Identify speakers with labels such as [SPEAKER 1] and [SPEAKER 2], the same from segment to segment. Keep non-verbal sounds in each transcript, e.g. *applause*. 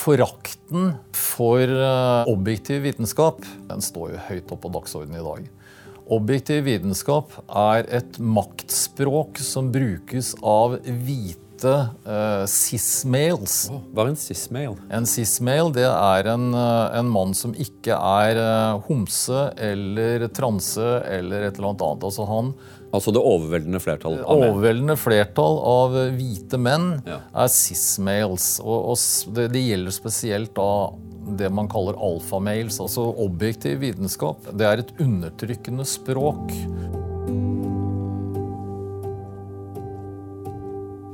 [SPEAKER 1] Forakten for eh, objektiv vitenskap den står jo høyt oppe på dagsordenen i dag. Objektiv vitenskap er et maktspråk som brukes av hvite uh, cis-males.
[SPEAKER 2] Oh, hva er en cis-male?
[SPEAKER 1] En cis-male det er en, en, mann som ikke er homse eller transe eller et eller annet. Altså han
[SPEAKER 2] Altså det overveldende flertall
[SPEAKER 1] av menn? Overveldende flertall av hvite menn ja. er cis-males. Og, og det, det, gjelder spesielt da det man kaller alfamales, altså objektiv vitenskap. Det er et undertrykkende språk.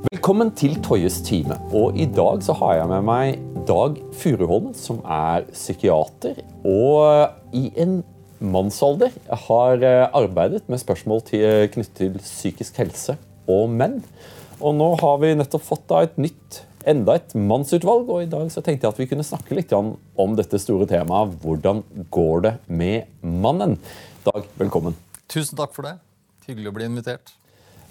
[SPEAKER 2] Velkommen til Toyes time. Og i dag så har jeg med meg Dag Furuholm, som er psykiater. Og i en mannsalder har eh, arbeidet med spørsmål til, knyttet til psykisk helse og menn. Og nå har vi nettopp fått et nytt enda et mannsutvalg, og i dag så tenkte jeg at vi kunne snakke litt om dette store temaet. Hvordan går det med mannen? Dag, velkommen.
[SPEAKER 1] Tusen takk for det. Hyggelig å bli invitert.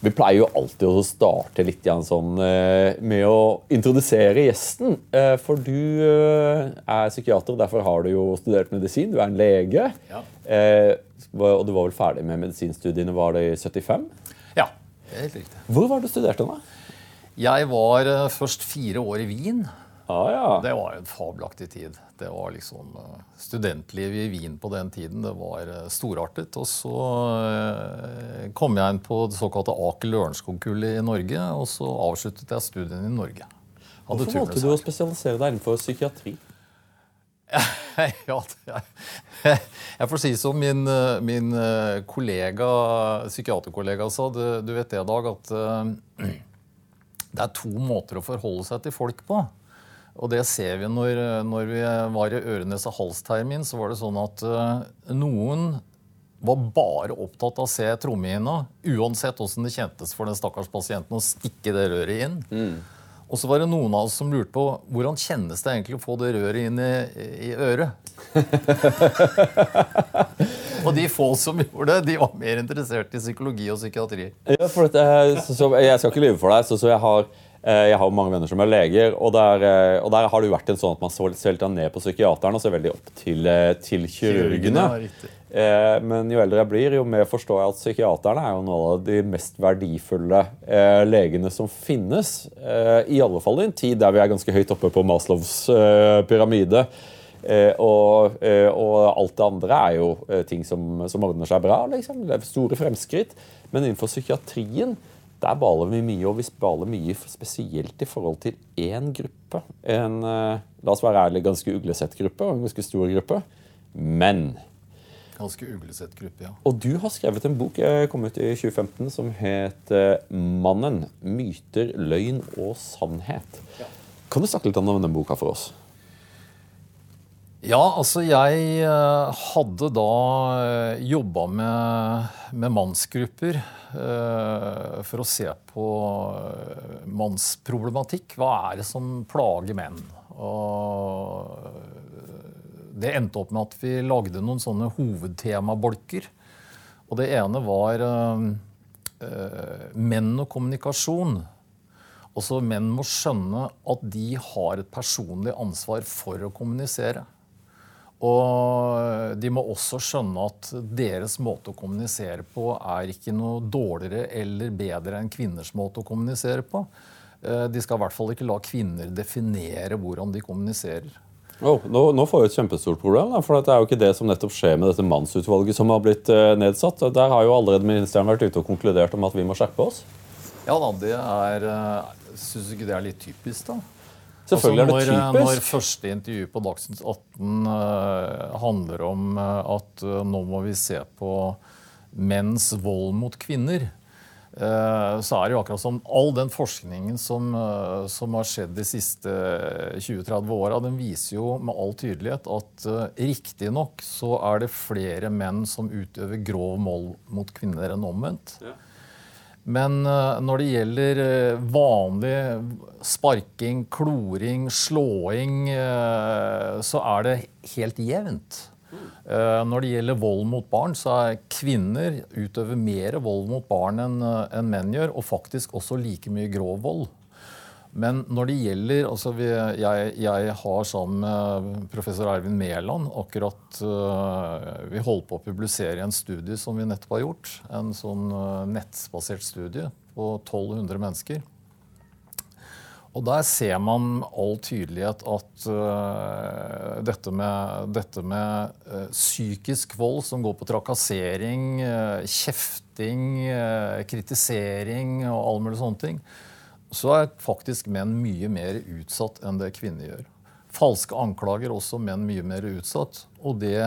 [SPEAKER 2] Vi pleier jo alltid å starte litt sånn, eh, med å introdusere gjesten. Eh, for du eh, er psykiater, derfor har du jo studert medisin. Du er en lege. Ja. Og du var vel ferdig med medisinstudiene var det i 75?
[SPEAKER 1] Ja, det er helt riktig.
[SPEAKER 2] Hvor var du studerte da?
[SPEAKER 1] Jeg var først fire år i Wien.
[SPEAKER 2] Ah, ja.
[SPEAKER 1] Det var en fabelaktig tid. Det var liksom uh, Studentlivet i Wien på den tiden det var uh, storartet. Og så uh, kom jeg inn på det såkalte Aker Lørenskog-kullet i Norge, og så avsluttet jeg studiene i Norge.
[SPEAKER 2] Hadde Hvorfor valgte du å spesialisere deg innenfor psykiatri? *laughs*
[SPEAKER 1] ja, jeg, *laughs* jeg får si som min, min kollega, psykiaterkollega sa. Du, du vet det, Dag, at *clears throat* det er to måter å forholde seg til folk på. Og det ser vi når, når vi var i Ørenes og halstermin, så var det sånn at uh, noen var bare opptatt av å se trommehinna, uansett åssen det kjentes for den stakkars pasienten å stikke det røret inn. Mm. Og så var det noen av oss som lurte på hvordan kjennes det egentlig å få det røret inn i, i øret. *laughs* og de få som gjorde det, de var mer interessert i psykologi og psykiatri.
[SPEAKER 2] Ja, for dette, så, så, jeg skal ikke lyve for deg, så, så jeg har Eh, jeg har jo mange venner som er leger, og der, eh, og der har det jo vært en sånn at man ser litt ned på psykiateren og ser veldig opp til, eh, til kirurgene. Men jo eldre jeg blir, jo mer forstår jeg at psykiaterne er jo noen av de mest verdifulle legene som finnes. I alle fall i en tid der vi er ganske høyt oppe på Maslows pyramide. Og, og, alt det andre er jo ting som, som ordner seg bra. Liksom. Det er store fremskritt. Men innenfor psykiatrien der baler vi mye, og vi baler mye spesielt i forhold til én gruppe. En eh, la oss være ærlig, ganske uglesett gruppe, og en ganske stor gruppe. Men
[SPEAKER 1] Ganske uglesett gruppe, ja.
[SPEAKER 2] Og du har skrevet en bok kom ut i 2015 som het eh, 'Mannen. Myter, løgn og sannhet'. Ja. Kan du snakke litt om denne boka for oss?
[SPEAKER 1] Ja, altså jeg eh, hadde da uh, jobba med, med, mannsgrupper uh, for å se på mannsproblematikk. Hva er det som plager menn? Og det endte opp med at vi lagde noen sånne hovedtemabolker. Og det ene var menn og kommunikasjon. Også menn må skjønne at de har et personlig ansvar for å kommunisere. Og de må også skjønne at deres måte å kommunisere på er ikke noe dårligere eller bedre enn kvinners måte å kommunisere på. Eh, de skal i hvert fall ikke la kvinner definere hvordan de kommuniserer.
[SPEAKER 2] Oh, nå, nå, får vi et kjempestort problem. Da, for Det er jo ikke det som nettopp skjer med dette mannsutvalget som har blitt uh, nedsatt. Der har jo allerede ministeren vært ute og konkludert om at vi må skjerpe oss.
[SPEAKER 1] Ja da, det er uh, Syns du ikke det er litt typisk, da?
[SPEAKER 2] Selvfølgelig altså,
[SPEAKER 1] når,
[SPEAKER 2] er det
[SPEAKER 1] typisk. Når første intervju på Dagsnytt 18 uh, handler om uh, at uh, nå må vi se på menns vold mot kvinner, så er det jo akkurat som all den forskningen som, som har skjedd de siste 20-30 åra, den viser jo med all tydelighet at uh, riktignok så er det flere menn som utøver grov vold mot kvinner enn omvendt. Ja. Men eh, når det gjelder eh, vanlig sparking, kloring, slåing, eh, så er det helt jevnt. Når det gjelder vold mot barn, så er kvinner utøver mer vold mot barn enn menn gjør, og faktisk også like mye grov vold. Men når det gjelder altså vi, jeg, jeg, har sammen med professor Eivind Mæland akkurat uh, Vi holder på å publisere en studie som vi nettopp har gjort. En sånn uh, nettbasert studie på 1200 mennesker. Og der ser man all tydelighet at uh, dette med, dette med uh, psykisk vold som går på trakassering, uh, kjefting, kritisering og all mulig sånne ting, så er faktisk menn mye mer utsatt enn det kvinner gjør. Falske anklager også menn mye mer utsatt. Og det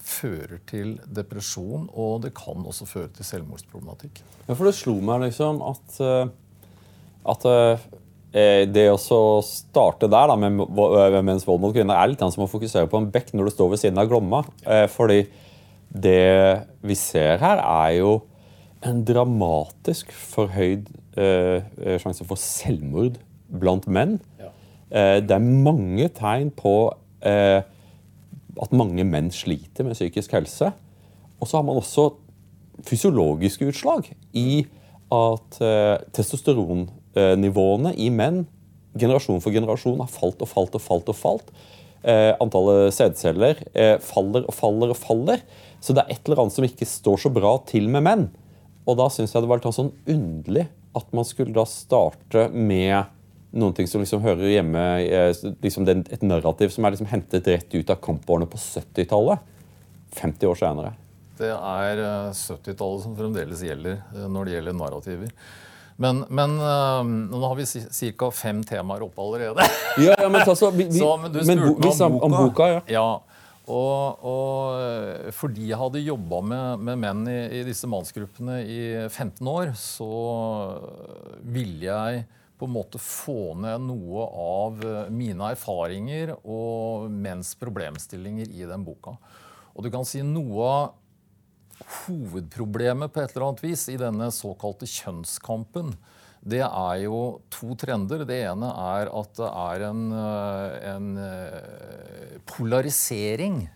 [SPEAKER 1] fører til depresjon, og det kan også føre til selvmordsproblematikk.
[SPEAKER 2] Ja, for det slo meg liksom at, eh, at eh, det å starte der da, med menns vold mot kvinner er litt som å fokusere på en bekk når du står ved siden av Glomma. Eh, fordi det vi ser her, er jo en dramatisk forhøyd eh, sjanse for selvmord blant menn. Ja. Eh, det er mange tegn på eh, at mange menn sliter med psykisk helse. Og så har man også fysiologiske utslag i at eh, testosteronnivåene i menn generasjon for generasjon har falt og falt og falt. og falt. Eh, antallet sædceller eh, faller og faller og faller. Så det er et eller annet som ikke står så bra til med menn. Og da syns jeg det var litt sånn underlig at man skulle da starte med noen ting som liksom hører hjemme liksom den, Et narrativ som er liksom hentet rett ut av kampårene på 70-tallet. 50 år senere.
[SPEAKER 1] Det er 70-tallet eh, som fremdeles gjelder eh, når det gjelder narrativer. Men, men nå har vi ca. fem temaer oppe allerede.
[SPEAKER 2] ja, ja, Men altså, vi, vi, *laughs* Så, men du spurte men, om, om boka. ja.
[SPEAKER 1] ja. Og, og, eh, fordi jeg hadde jobba med, med, menn i, i, disse mannsgruppene i 15 år, så ville jeg på en måte få ned noe av eh, mine erfaringer og menns problemstillinger i den boka. Og du kan si noe av hovedproblemet på et eller annet vis i denne såkalte kjønnskampen det er jo to trender. Det ene er at det er en, eh, en eh, polarisering.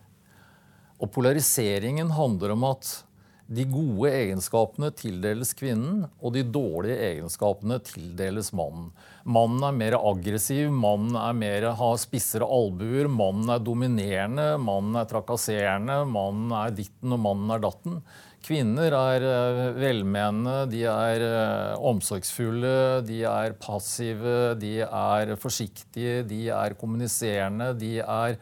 [SPEAKER 1] Og polariseringen handler om at de gode egenskapene tildeles kvinnen, og de dårlige egenskapene tildeles mannen. Mannen er mer aggressiv, mannen er mer, har spissere albuer, mannen er dominerende, mannen er trakasserende, mannen er ditten og mannen er datten. Kvinner er eh, velmenende, de er eh, omsorgsfulle, de er passive, de er forsiktige, de er kommuniserende, de er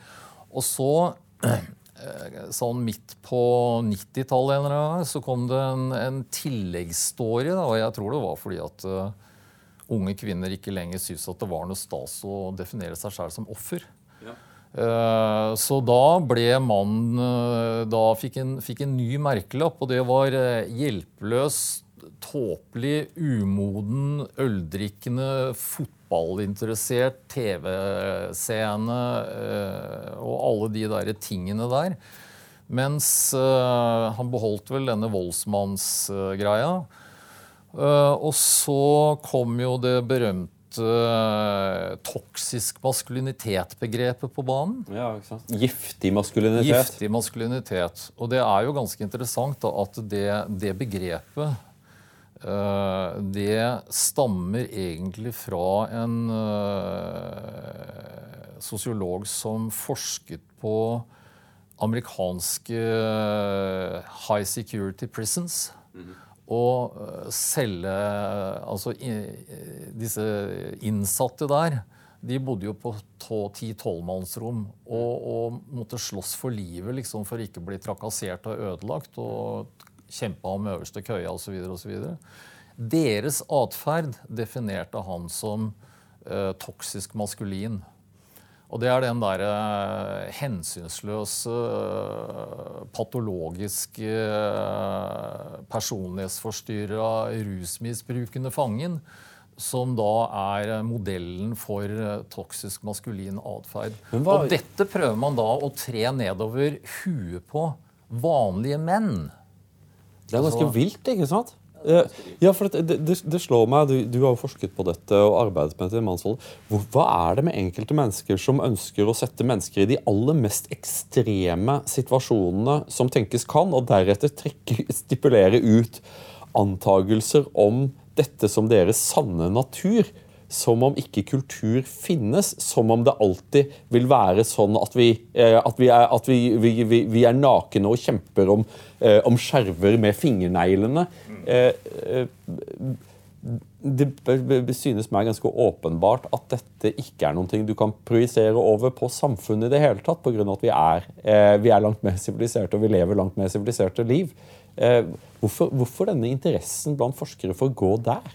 [SPEAKER 1] Og så, *clears throat* eh, sånn midt på 90-tallet så kom det en, en tilleggsstory, og jeg tror det var fordi at unge kvinner ikke lenger syntes at det var noe stas å definere seg selv som offer. Eh, så da ble mannen eh, Da fikk en, fikk en ny merkelapp, og det var eh, hjelpeløs, tåpelig, umoden, øldrikkende, fotballinteressert, TV-seende og alle de der tingene der. Mens han beholdt vel denne voldsmannsgreia. Og så kom jo det berømte uh, toksisk maskulinitet-begrepet på banen.
[SPEAKER 2] Ja, ikke sant? Giftig maskulinitet.
[SPEAKER 1] Giftig maskulinitet. Og det er jo ganske interessant da, at det, det begrepet uh, det stammer egentlig fra en uh, sosiolog som forsket på amerikanske high security prisons. Mm -hmm å eh, selge Altså disse innsatte der, de bodde jo på ti-tolvmannsrom og, og, måtte slåss for livet liksom, for ikke å bli trakassert og ødelagt. Og kjempa om øverste køya osv. osv. Deres atferd definerte han som eh, toksisk maskulin. Og det er den derre uh, hensynsløse, uh, patologiske, uh, personlighetsforstyrra, rusmisbrukende fangen som da er modellen for toksisk maskulin atferd. Og dette prøver man da å tre nedover huet på vanlige menn.
[SPEAKER 2] Det er ganske Så... vilt, ikke sant? Ja, for det, det, det slår meg, du, du, har jo forsket på dette og arbeidet med dette mannsvold. Hva er det med enkelte mennesker som ønsker å sette mennesker i de aller mest ekstreme situasjonene som tenkes kan, og deretter trekke, *laughs* stipulere ut antagelser om dette som deres sanne natur? som om ikke kultur finnes. Som om det alltid vil være sånn at vi, eh, at vi, er, at vi, vi er, nakne og kjemper om, eh, om skjerver med fingerneglene. Eh, det synes meg ganske åpenbart at dette ikke er noe du kan projisere over på samfunnet i det hele tatt, pga. at vi er, vi er langt mer siviliserte og vi lever langt mer siviliserte liv. Hvorfor, hvorfor denne interessen blant forskere for å gå der?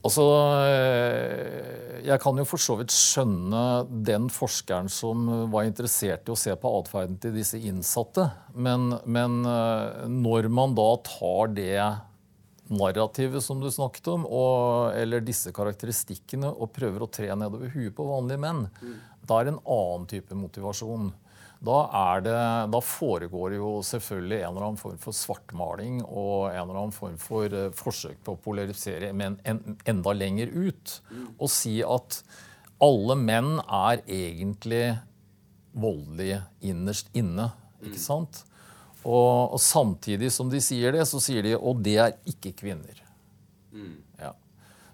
[SPEAKER 1] Altså, eh, Jeg kan jo for så vidt skjønne den forskeren som var interessert i å se på atferden til disse innsatte. Men, men, eh, når man da tar det narrativet som du snakket om, og, eller disse karakteristikkene, og prøver å tre nedover huet på vanlige menn, mm. da er det en annen type motivasjon. Da, det, da, foregår jo selvfølgelig en eller annen form for svartmaling og en eller annen form for uh, forsøk på å polarisere, men en, enda lenger ut. Og si at alle menn er egentlig voldelige innerst inne. Ikke sant? Og, og, samtidig som de sier det, så sier de og det er ikke kvinner. Ja.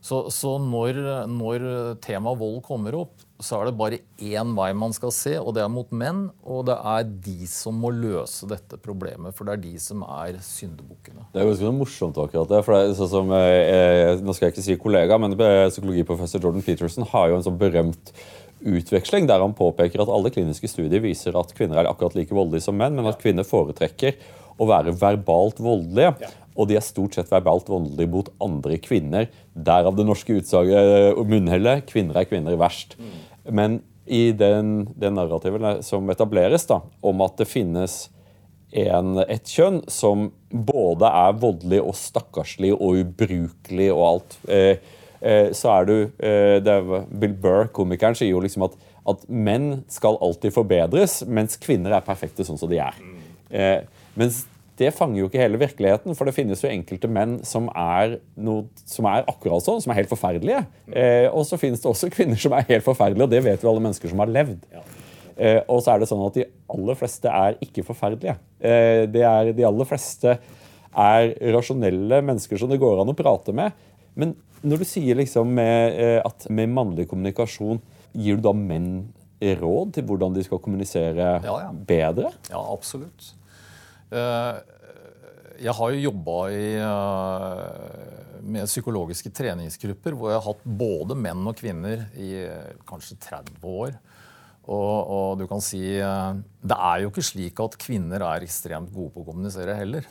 [SPEAKER 1] Så, så når, når temaet vold kommer opp, så er det bare én vei man skal se, og det er mot menn. Og det er de som må løse dette problemet, for det er de som er syndebukkene.
[SPEAKER 2] Det er ganske morsomt akkurat det. for det er sånn som, eh, Nå skal jeg ikke si kollega, men psykologiprofessor Jordan Peterson har jo en sånn berømt utveksling der han påpeker at alle kliniske studier viser at kvinner er akkurat like voldelige som menn, men at kvinner foretrekker å være verbalt voldelige. Ja. Og de er stort sett verbalt voldelige mot andre kvinner. Derav det norske utsaget eh, munnhellet 'kvinner er kvinner verst'. Mm. Men i den, den narrativet som etableres da, om at det finnes en, et kjønn som både er voldelig og stakkarslig og ubrukelig og alt, eh, eh, så er du eh, er, Bill Burr, komikeren, sier jo liksom at, at, menn skal alltid forbedres, mens kvinner er perfekte sånn som de er. Eh, mens det fanger jo ikke hele virkeligheten. For det finnes jo enkelte menn som er, noe, som er akkurat sånn, som er helt forferdelige. Eh, og så finnes det også kvinner som er helt forferdelige, og det vet jo alle mennesker som har levd. Eh, og så er det sånn at de aller fleste er ikke forferdelige. Eh, det er, de aller fleste er rasjonelle mennesker som det går an å prate med. Men når du sier liksom med, eh, at med mannlig kommunikasjon, gir du da menn råd til hvordan de skal kommunisere ja, ja. bedre?
[SPEAKER 1] Ja, absolutt. Eh, jeg har jo jobba eh, med psykologiske treningsgrupper hvor jeg har hatt både menn og kvinner i eh, kanskje 30 år. Og, og, du kan si Det er jo ikke slik at kvinner er ekstremt gode på å kommunisere heller.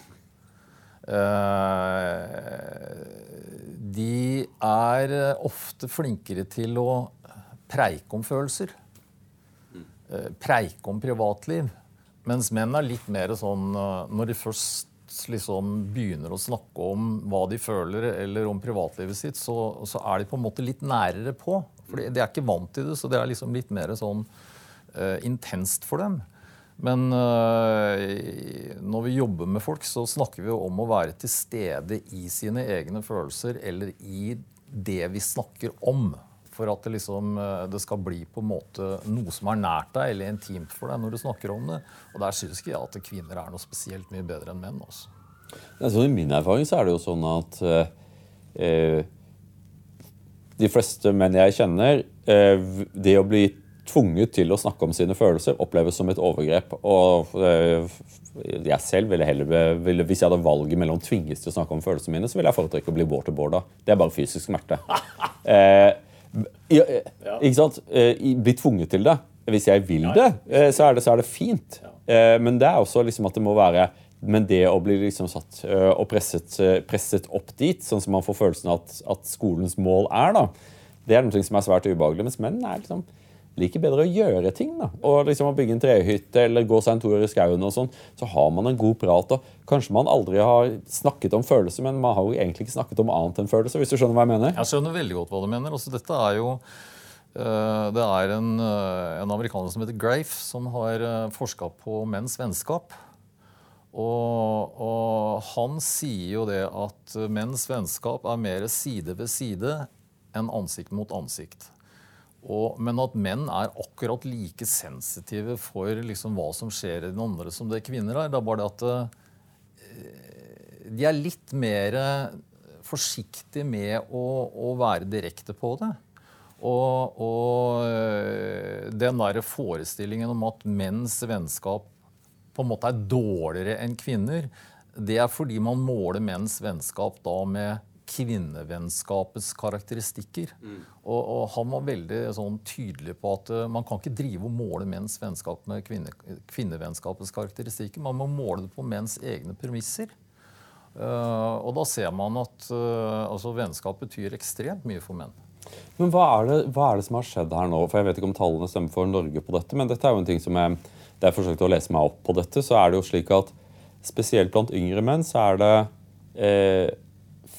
[SPEAKER 1] De er ofte flinkere til å preike om følelser. Preike om privatliv. Mens menn er litt mer sånn eh, Når de først liksom begynner å snakke om hva de føler, eller om privatlivet sitt, så, så er de på en måte litt nærere på. For de er ikke vant til det, så det er liksom litt mer sånn uh, intenst for dem. Men uh, når vi jobber med folk, så snakker vi om å være til stede i sine egne følelser eller i det vi snakker om for at det, liksom, eh, det, skal bli på en måte noe som er nært deg eller intimt for deg når du snakker om det. Og der syns ikke jeg at kvinner er noe spesielt mye bedre enn menn. Også.
[SPEAKER 2] Altså, I min erfaring så er det jo sånn at eh, de fleste menn jeg kjenner, eh, det å bli tvunget til å snakke om sine følelser oppleves som et overgrep. Og eh, jeg selv ville heller, ville, Hvis jeg hadde valget mellom tvinges til å snakke om følelsene mine, så ville jeg foretrekke å bli waterboarda. Det er bare fysisk smerte. *laughs* Eh, ja, ja. Ikke sant? Eh, bli tvunget til det. Hvis jeg vil det, eh, så er det, så er det fint. Eh, men det er også liksom at det må være men det å bli liksom satt og presset, presset, opp dit, sånn som man får følelsen av at, at skolens mål er, da, det er noe som er svært ubehagelig. Mens menn er liksom liker bedre å gjøre ting. da. Og liksom Å bygge en trehytte eller gå seg en tur i skauen, og sånn, så har man en god prat. og Kanskje man aldri har snakket om følelser, men man har jo egentlig ikke snakket om annet enn følelser. hvis du skjønner hva Jeg mener?
[SPEAKER 1] Jeg skjønner veldig godt hva du mener. Også dette er jo uh, det er en, uh, en, amerikaner som heter Grafe, som har uh, forska på menns vennskap. Og, og, han sier jo det at menns vennskap er mer side ved side enn ansikt mot ansikt. Og, men at menn er akkurat like sensitive for liksom hva som skjer i den andre, som det kvinner er. Det er bare det at uh, de er litt mer forsiktige med å, å være direkte på det. Og, og øh, den der forestillingen om at menns vennskap på en måte er dårligere enn kvinner, det er fordi man måler menns vennskap da med kvinnevennskapets karakteristikker. Mm. Og, og, han var veldig sånn, tydelig på at uh, man kan ikke drive og måle menns vennskap med kvinne, kvinnevennskapets karakteristikker. Man må måle det på menns egne premisser. Uh, og da ser man at uh, altså, vennskap betyr ekstremt mye for menn.
[SPEAKER 2] Men hva er, det, hva er, det, som har skjedd her nå? For Jeg vet ikke om tallene stemmer for Norge på dette, men dette er jo en ting som jeg, da jeg forsøkte å lese meg opp på dette, så er det jo slik at spesielt blant yngre menn så er det eh,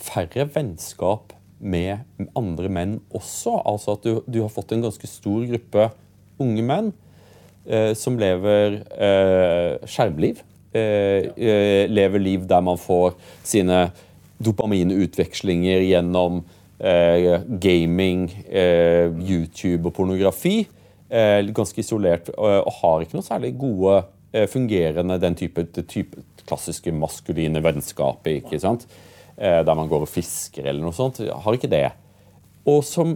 [SPEAKER 2] færre vennskap med andre menn også. Altså at du, du har fått en ganske stor gruppe unge menn eh, som lever eh, skjermliv. Eh, eh lever liv der man får sine dopaminutvekslinger gjennom eh, gaming, eh, YouTube og pornografi. ganske isolert og har ikke noe særlig gode fungerende den type, type klassiske maskuline vennskapet. ikke sant? Eh, der man går og fisker eller noe sånt. Har ikke det. Og som,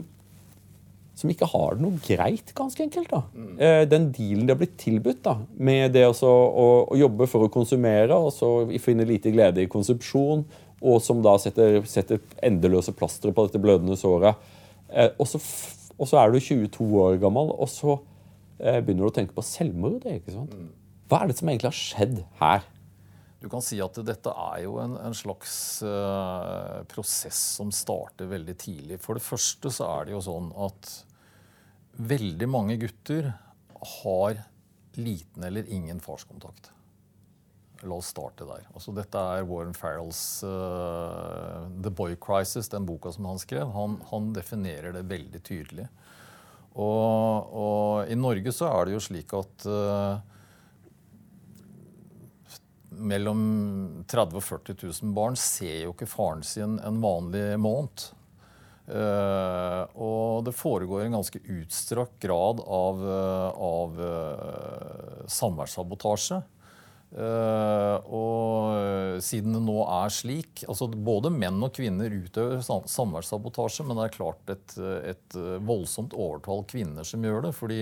[SPEAKER 2] som ikke har det noe greit, ganske enkelt. da. Mm. Den dealen de har blitt tilbudt da, med det også, å, å, jobbe for å konsumere og så finne lite glede i konsumsjon, og som da setter, setter endeløse plastre på dette blødende såret. Eh, og, så, og, så, er du 22 år gammel, og så begynner du å tenke på selvmord. ikke sant? Mm. Hva er det som egentlig har skjedd her?
[SPEAKER 1] Du kan si at dette er jo en, en slags uh, prosess som starter veldig tidlig. For det første så er det jo sånn at veldig mange gutter har liten eller ingen farskontakt. La oss starte der. Altså, dette er Warren Farrells uh, 'The Boy Crisis', den boka som han skrev. Han, han definerer det veldig tydelig. Og, og, i Norge så er det jo slik at uh, mellom 30 000 og 40 000 barn ser jo ikke faren sin en vanlig måned. Uh, og det foregår en ganske utstrakt grad av, uh, av uh, samværssabotasje. og siden det nå er slik altså Både menn og kvinner utøver samværssabotasje, men det er klart et, et voldsomt overtall kvinner som gjør det. fordi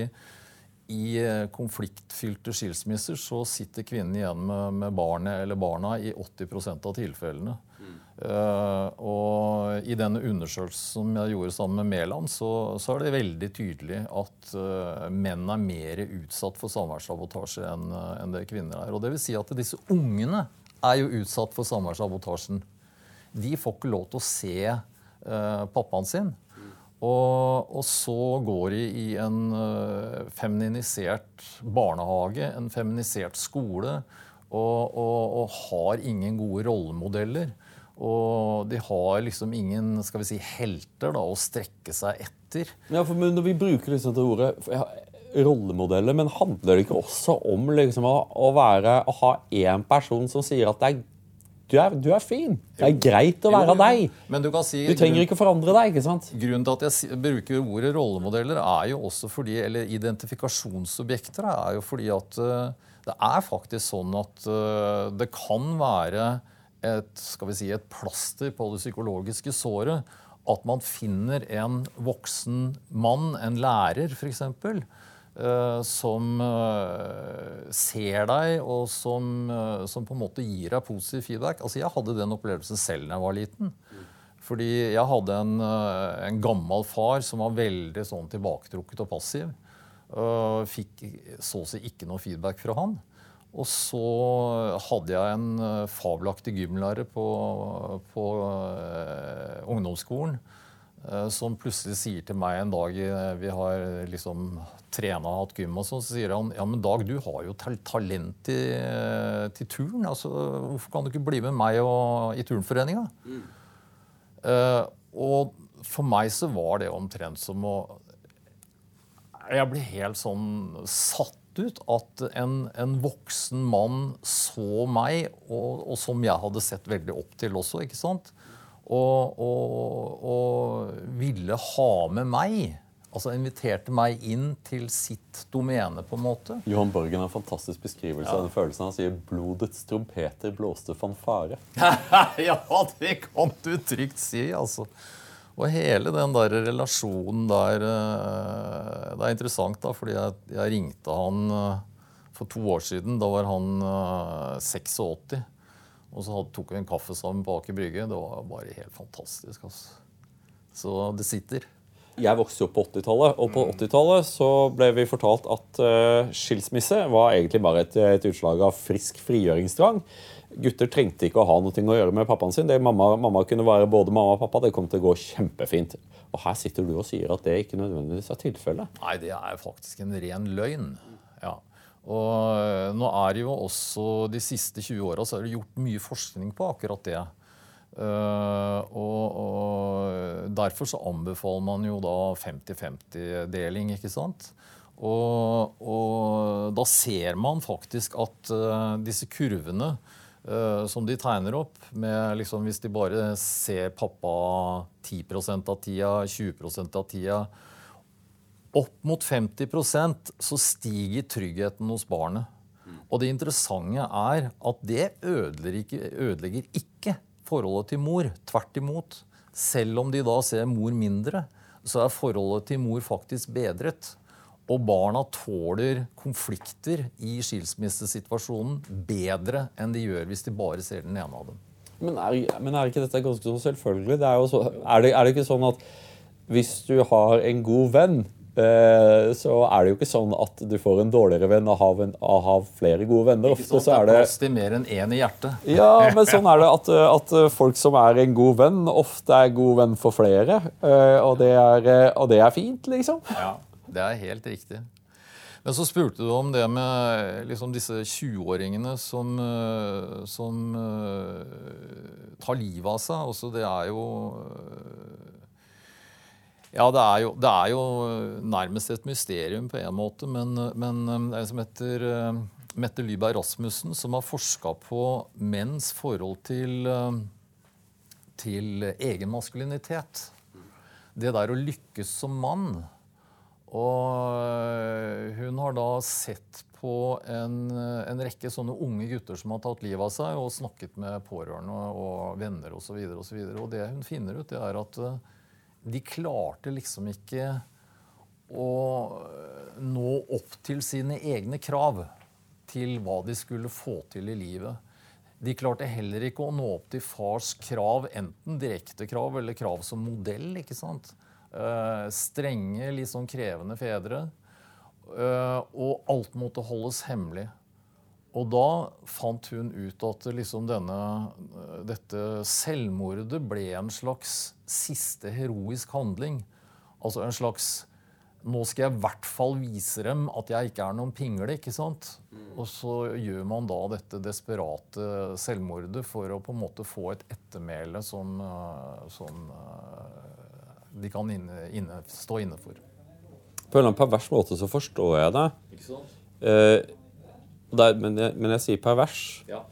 [SPEAKER 1] i eh, konfliktfylte skilsmisser så sitter kvinnen igjen med, med barnet eller barna i 80 av tilfellene. Mm. Uh, og i denne undersøkelsen som jeg gjorde sammen med Mæland, så, så, er det veldig tydelig at uh, menn er mer utsatt for samværssabotasje enn uh, en det kvinner er. Og det vil si at disse ungene er jo utsatt for samværssabotasjen. De får ikke lov til å se pappaen sin. Og, og, så går de i en uh, femininisert barnehage, en feminisert skole, og, og, og, har ingen gode rollemodeller. Og de har liksom ingen skal vi si, helter da, å strekke seg etter.
[SPEAKER 2] Ja, for Når vi bruker liksom det ordet rollemodeller, men handler det ikke også om liksom, å, å, være, å ha én person som sier at det er du er, du er, fin. Det er greit å være deg.
[SPEAKER 1] Men Du, si,
[SPEAKER 2] du trenger ikke å forandre deg. ikke sant?
[SPEAKER 1] Grunnen til at jeg bruker ordet rollemodeller, er jo også fordi, eller identifikasjonsobjekter, er jo fordi at uh, det er faktisk sånn at uh, det kan være et, skal vi si, et plaster på det psykologiske såret. At man finner en voksen mann, en lærer f.eks., Eh, som eh, ser deg, og som, eh, som, på en måte gir deg positiv feedback. Altså, Jeg hadde den opplevelsen selv da jeg var liten. Fordi jeg hadde en, en gammel far som var veldig sånn tilbaketrukket og passiv. Fikk så å si ikke noe feedback fra han. Og så hadde jeg en fabelaktig gymlærer på, på ungdomsskolen Eh, som plutselig sier til meg en dag eh, vi har liksom trena hatt gym, og så sier han ja, men Dag, du har jo talent til, eh, til turn. altså Hvorfor kan du ikke bli med meg og, i turnforeninga? Mm. Uh, og for meg så var det omtrent som å Jeg ble helt sånn satt ut at en, en voksen mann så meg, og, og, som jeg hadde sett veldig opp til også. ikke sant? Og, og, og ville ha med meg. Altså inviterte meg inn til sitt domene, på en måte.
[SPEAKER 2] Johan Borgen har en fantastisk beskrivelse av den følelsen. Han sier 'blodets trompeter blåste fanfare'. *laughs*
[SPEAKER 1] ja, det kan du trygt si, altså. Og hele den der relasjonen der eh, Det er interessant, da, fordi jeg, jeg ringte han eh, for to år siden. Da var han 86. Og så tok vi en kaffe sammen på Aker Brygge. Det var bare helt fantastisk. altså. Så det sitter.
[SPEAKER 2] Jeg vokste opp på 80-tallet, og på 80-tallet så ble vi fortalt at uh, skilsmisse var egentlig bare et, et utslag av frisk frigjøringstrang. Gutter trengte ikke å ha noe å gjøre med pappaen sin. Det mamma, mamma, kunne være både mamma og pappa. Det kom til å gå kjempefint. Og her sitter du og sier at det ikke nødvendigvis er tilfellet.
[SPEAKER 1] Nei, det er faktisk en ren løgn. Ja. Og eh, nå er det jo også De siste 20 åra er det gjort mye forskning på akkurat det. Uh, og, og, Derfor så anbefaler man jo da 50-50-deling, ikke sant. Og, og, da ser man faktisk at uh, disse kurvene uh, som de tegner opp, med liksom hvis de bare ser pappa 10% av tida, 20% av tida Opp mot 50% så stiger tryggheten hos barnet. Og det interessante er at det ødelegger ikke, ødelegger ikke forholdet til mor. Tvert imot. Selv om de da ser mor mindre, så er forholdet til mor faktisk bedret. Og barna tåler konflikter i skilsmissesituasjonen bedre enn de gjør hvis de bare ser den ene av dem.
[SPEAKER 2] Men er, men er ikke dette ganske så selvfølgelig? Det er, så, er, det, er det ikke sånn at hvis du har en god venn så er det jo ikke sånn at du får en dårligere venn av å ha, flere gode venner.
[SPEAKER 1] Ofte så er det plass til mer enn én i hjertet. *laughs*
[SPEAKER 2] Ja, men sånn er det at, at, folk som er en god venn, ofte er god venn for flere. Eh, og det er, og det er fint, liksom.
[SPEAKER 1] Ja, det er helt riktig. Men så spurte du om det med liksom disse 20-åringene som, eh, som, tar livet av seg. Også det er jo ja, det er, jo, det er, jo, nærmest et mysterium på en måte. Men, men um, det er en som heter Mette Lyberg Rasmussen, som har forska på menns forhold til, til egen maskulinitet. Det der å lykkes som mann. Og hun har da sett på en, en, rekke sånne unge gutter som har tatt livet av seg, og snakket med pårørende og venner osv. Og, så og, så og det hun finner ut, det er at de klarte liksom ikke å nå opp til sine egne krav til hva de skulle få til i livet. De klarte heller ikke å nå opp til fars krav, enten direkte krav eller krav som modell. ikke sant? Uh, strenge, litt sånn krevende fedre. Uh, og alt måtte holdes hemmelig. Og da fant hun ut at liksom denne, dette selvmordet ble en slags siste heroisk handling. Altså en slags Nå skal jeg i hvert fall vise dem at jeg ikke er noen pingle. ikke sant? Og så gjør man da dette desperate selvmordet for å på en måte få et ettermæle som, som de kan inne, inne, stå inne for.
[SPEAKER 2] På en eller annen pervers måte så forstår jeg det. Ikke sant? Eh, der, men, jeg, men, jeg, sier pervers ja.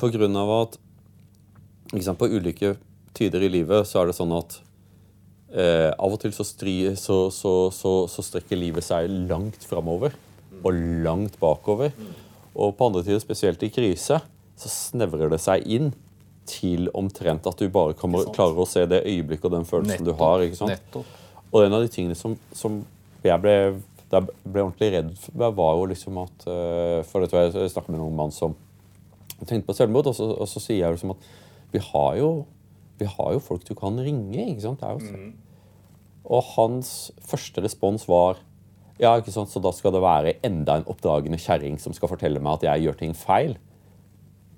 [SPEAKER 2] på grunn av at sant, På ulike tider i livet så er det sånn at eh, av og til så, stri, så, så, så, strekker livet seg langt framover og langt bakover. Og på andre tider, spesielt i krise, så snevrer det seg inn til omtrent at du bare kommer, klarer å se det øyeblikket og den følelsen Nettopp. du har. Og en av de tingene som, som jeg ble da jeg ble ordentlig redd, var jo liksom at uh, For det tror jeg snakket med en ung mann som tenkte på selvmord, og så, og så sier jeg liksom at vi har, jo, vi har jo folk du kan ringe. ikke sant? Mm. Og hans første respons var ja, ikke sant, så da skal det være enda en oppdragende kjerring som skal fortelle meg at jeg gjør ting feil.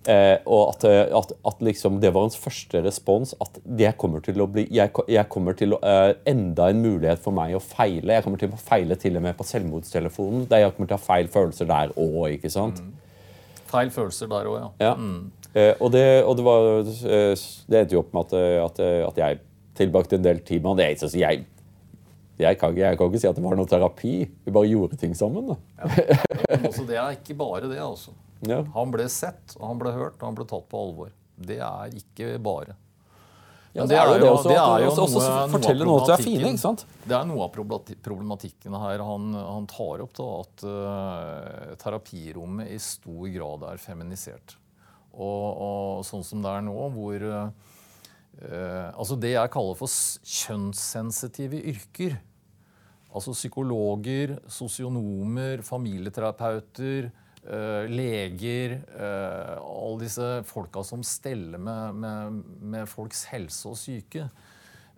[SPEAKER 2] Eh, og at, eh, at, at liksom det var hans første respons. At kommer bli jeg, jeg kommer til å, eh, Enda en mulighet for meg å feile. Jeg kommer til å feile til og med på selvmordstelefonen. Der jeg kommer til å ha feil følelser der òg. ikke sant? Mm.
[SPEAKER 1] Feil følelser der òg, ja.
[SPEAKER 2] ja. Mm. Eh, og, det, og det, var, eh, det endte jo opp med at, at jeg tilbrakte en del tid med han. Jeg, jeg, kan, jeg, kan, ikke si at det var noe terapi. Vi bare gjorde ting sammen. Da.
[SPEAKER 1] Ja. *laughs* Altså, det er ikke bare det, altså. Ja. Han ble sett, og han ble hørt, og han ble tatt på alvor. Det er ikke bare.
[SPEAKER 2] Ja, det, er jo det også. Det er jo også, noe, fortelle noe til er fine, ikke sant?
[SPEAKER 1] Det er noe av problematikken her han, han tar opp. da, At uh, terapirommet i stor grad er feminisert. Og, og sånn som det er nå, hvor uh, Altså det jeg kaller for kjønnssensitive yrker. Altså psykologer, sosionomer, familieterapeuter leger, uh, alle disse folka som steller med, med, med folks helse og syke.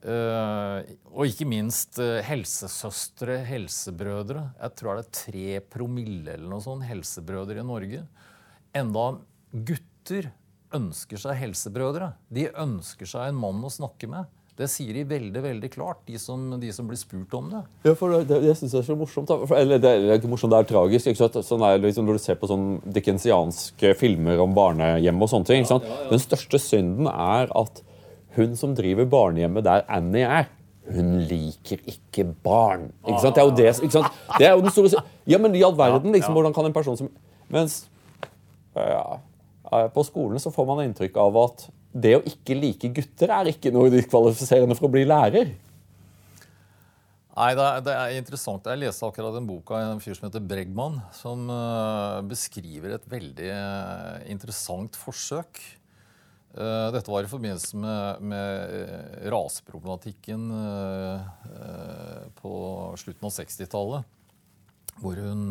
[SPEAKER 1] Uh, og ikke minst helsesøstre, helsebrødre. Jeg tror det er tre promille eller noe sånt helsebrødre i Norge. Enda gutter ønsker seg helsebrødre. De ønsker seg en mann å snakke med. Det sier de veldig veldig klart, de som, de som blir spurt om det.
[SPEAKER 2] Ja, for det, Jeg syns jeg er så morsomt. For, eller det er ikke morsomt, det er tragisk. ikke sant? Sånn er liksom, Når du ser på sånn dickensianske filmer om barnehjem og sånne ting. ikke sant? Ja, ja, ja. Den største synden er at hun som driver barnehjemmet der Annie er hun liker ikke barn. Ikke sant? Det er jo det, ikke sant? Det er jo den store Ja, men i all verden, liksom, hvordan kan en person som Mens ja, på skolen så får man inntrykk av at det å ikke like gutter er ikke noe diskvalifiserende for å bli lærer.
[SPEAKER 1] Nei, det er, er, interessant. Jeg leste akkurat en bok av en fyr som heter Bregman, som uh, beskriver et veldig uh, interessant forsøk. Uh, dette var i forbindelse med, med raseproblematikken på slutten av 60-tallet. Hvor hun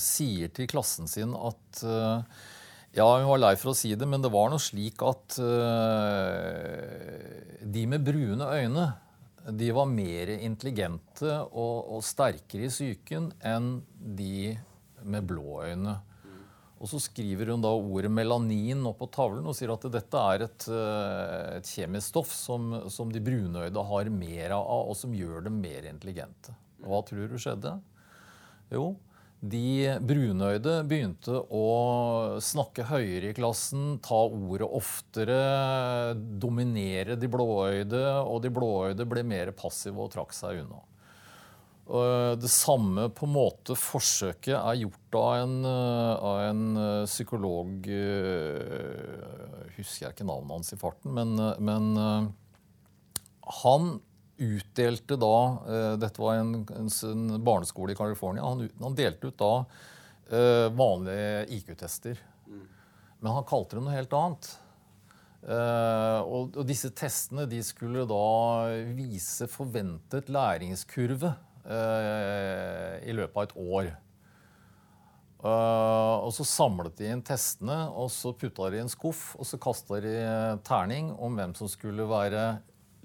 [SPEAKER 1] sier til klassen sin at ja, hun var lei for å si det, men det var noe slik at uh, de med brune øyne de var mer intelligente og, og sterkere i psyken enn de med blå øyne. Og Så skriver hun da ordet melanin opp på tavlen og sier at dette er et, eh, et kjemisk stoff som, som de brunøyde har mer av, og som gjør dem mer intelligente. Hva tror du skjedde? Jo, de brunøyde begynte å snakke høyere i klassen, ta ordet oftere, dominere de blåøyde, og de blåøyde ble mer passive og trakk seg unna. Det samme på en måte forsøket er gjort av en, av en psykolog Husker jeg ikke navnet hans i farten, men, men han utdelte da uh, Dette var en, en, barneskole i California. Han, han delte ut da uh, vanlige IQ-tester. Men han kalte det noe helt annet. Uh, og, og, disse testene de skulle da vise forventet læringskurve i løpet av et år. og så samlet de inn testene, og så putta de i en skuff, og så kasta de terning om hvem som skulle være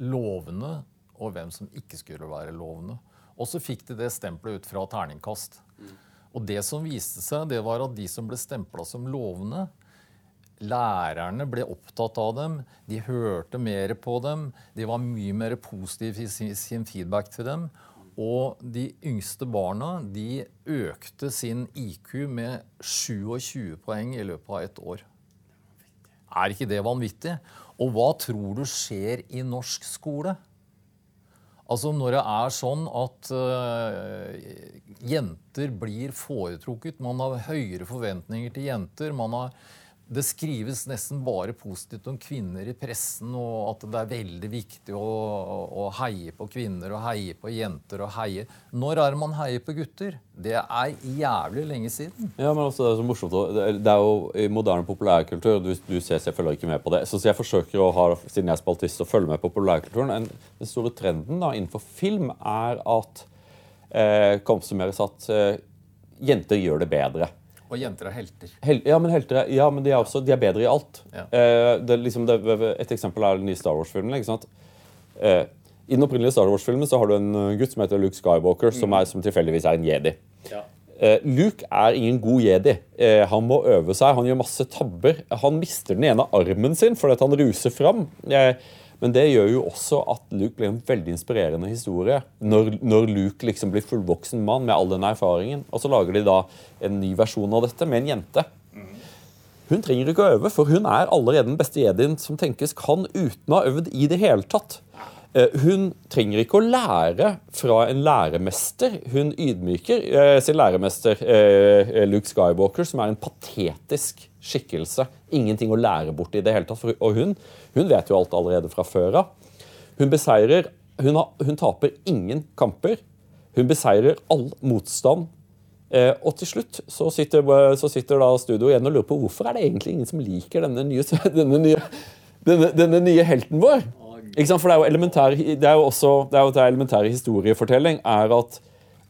[SPEAKER 1] lovende og hvem som ikke skulle være lovende. Og så fikk de det stempelet ut fra terningkast. Og det som viste seg, det var at de som ble stempla som lovende, lærerne ble opptatt av dem, de hørte mer på dem, de var mye mer positive i sin feedback til dem. Og de yngste barna de økte sin IQ med 27 poeng i løpet av et år. Er ikke det vanvittig? Og hva tror du skjer i norsk skole? Altså Når det er sånn at uh, jenter blir foretrukket, man har høyere forventninger til jenter man har det skrives nesten bare positivt om kvinner i pressen, og at det er veldig viktig å, å, heie på kvinner og heie på jenter. og heie. Når er man heier på gutter? Det er jævlig lenge siden.
[SPEAKER 2] Ja, men altså, Det er så morsomt. Det er jo i moderne populærkultur Du, du ser selvfølgelig ikke med på det. Så jeg forsøker å ha, siden jeg er spaltist, å følge med på populærkulturen. Den store trenden da, innenfor film er at eh, kan oppsummeres at eh, jenter gjør det bedre.
[SPEAKER 1] Og jenter er helter.
[SPEAKER 2] Hel ja, men, helter er, ja, men de, er også, de er bedre i alt. Ja. Eh, det, liksom, det, et eksempel er den nye Star Wars-filmen. Eh, I den opprinnelige Star Wars-filmen så har du en uh, gutt som heter Luke Skywalker, mm. som, er, som tilfeldigvis er en jedi. Ja. Eh, Luke er ingen god jedi. Eh, han må øve seg, han gjør masse tabber. Han mister den ene armen sin fordi han ruser fram. Eh, men det gjør jo også at Luke blir en veldig inspirerende historie. Når, når Luke liksom blir fullvoksen mann med all den erfaringen. Og så lager de da en ny versjon av dette med en jente. Hun trenger ikke å øve, for hun er allerede den beste jedien som tenkes kan uten å ha øvd i det hele tatt. Eh, hun trenger ikke å lære fra en læremester. Hun ydmyker eh, sin læremester eh, Luke Skywalker, som er en patetisk skikkelse. Ingenting å lære bort i det hele tatt. Og hun, hun vet jo alt allerede fra før av. Hun beseirer hun, har, hun, taper ingen kamper. Hun beseirer all motstand. Og til slutt så sitter, så sitter da studio igjen og lurer på hvorfor er det egentlig ingen som liker denne nye, *laughs* denne nye, denne, denne nye helten vår. For det er jo elementær, det er jo også, det er jo det elementære historiefortelling er at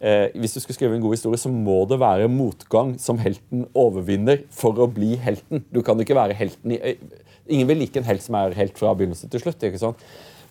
[SPEAKER 2] eh, hvis du skal skrive en god historie, så må det være motgang som helten overvinner for å bli helten. Du kan ikke være helten i Ingen vil like en helt som er helt fra begynnelse til slutt. ikke sant?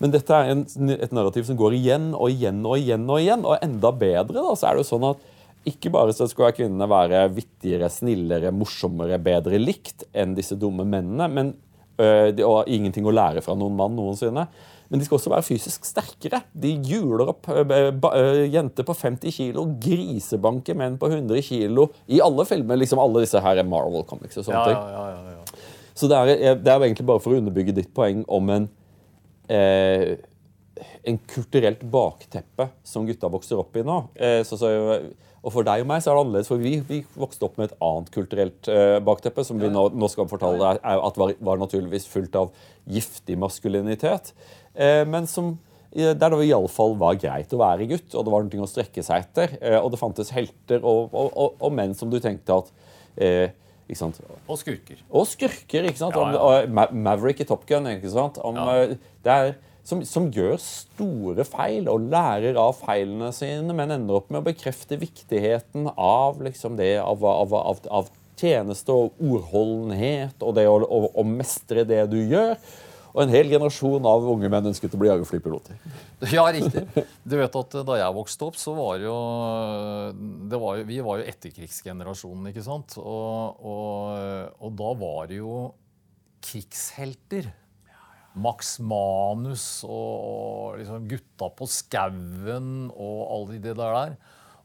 [SPEAKER 2] Men dette er en, et narrativ som går igjen og igjen og igjen. Og igjen, og enda bedre da, så er det jo sånn at ikke bare så skal kvinnene være vittigere, snillere, morsommere, bedre likt enn disse dumme mennene, men Øh, de har ingenting å lære fra noen mann noensinne. Men de skal også være fysisk sterkere. De hjuler opp øh, øh, jenter på 50 kilo, grisebanker menn på 100 kilo. I alle filmer. liksom Alle disse her er Marvel Comics og sånne
[SPEAKER 1] ja, ja, ja, ja,
[SPEAKER 2] Så det er, det er egentlig bare for å underbygge ditt poeng om en eh, en kulturelt bakteppe som gutta vokser opp i nå. Eh, så, så, og for deg og meg så er det annerledes, for vi, vi vokste opp med et annet kulturelt eh, bakteppe, som vi nå, nå skal fortelle deg er, at var, var, naturligvis fullt av giftig maskulinitet. Eh, men som, der det iallfall var greit å være gutt, og det var noe å strekke seg etter. Og det fantes helter og, og, og, og menn som du tenkte at eh,
[SPEAKER 1] Og skurker.
[SPEAKER 2] Og skurker, ikke sant? Ja, ja. Om, Maverick i Top Gun. ikke sant? Om, ja. Det er som, som, gjør store feil og lærer av feilene sine, men ender opp med å bekrefte viktigheten av liksom det, av, av, av, av tjeneste og ordholdenhet og det å, å, å, mestre det du gjør. Og en hel generasjon av unge menn ønsket å bli jagerflypiloter. *laughs*
[SPEAKER 1] Ja, riktig. Du vet at Da jeg vokste opp, så var jo, det var jo Vi var jo etterkrigsgenerasjonen, ikke sant? Og, og, og da var det jo krigshelter Max Manus og liksom Gutta på skauen og alle de der der.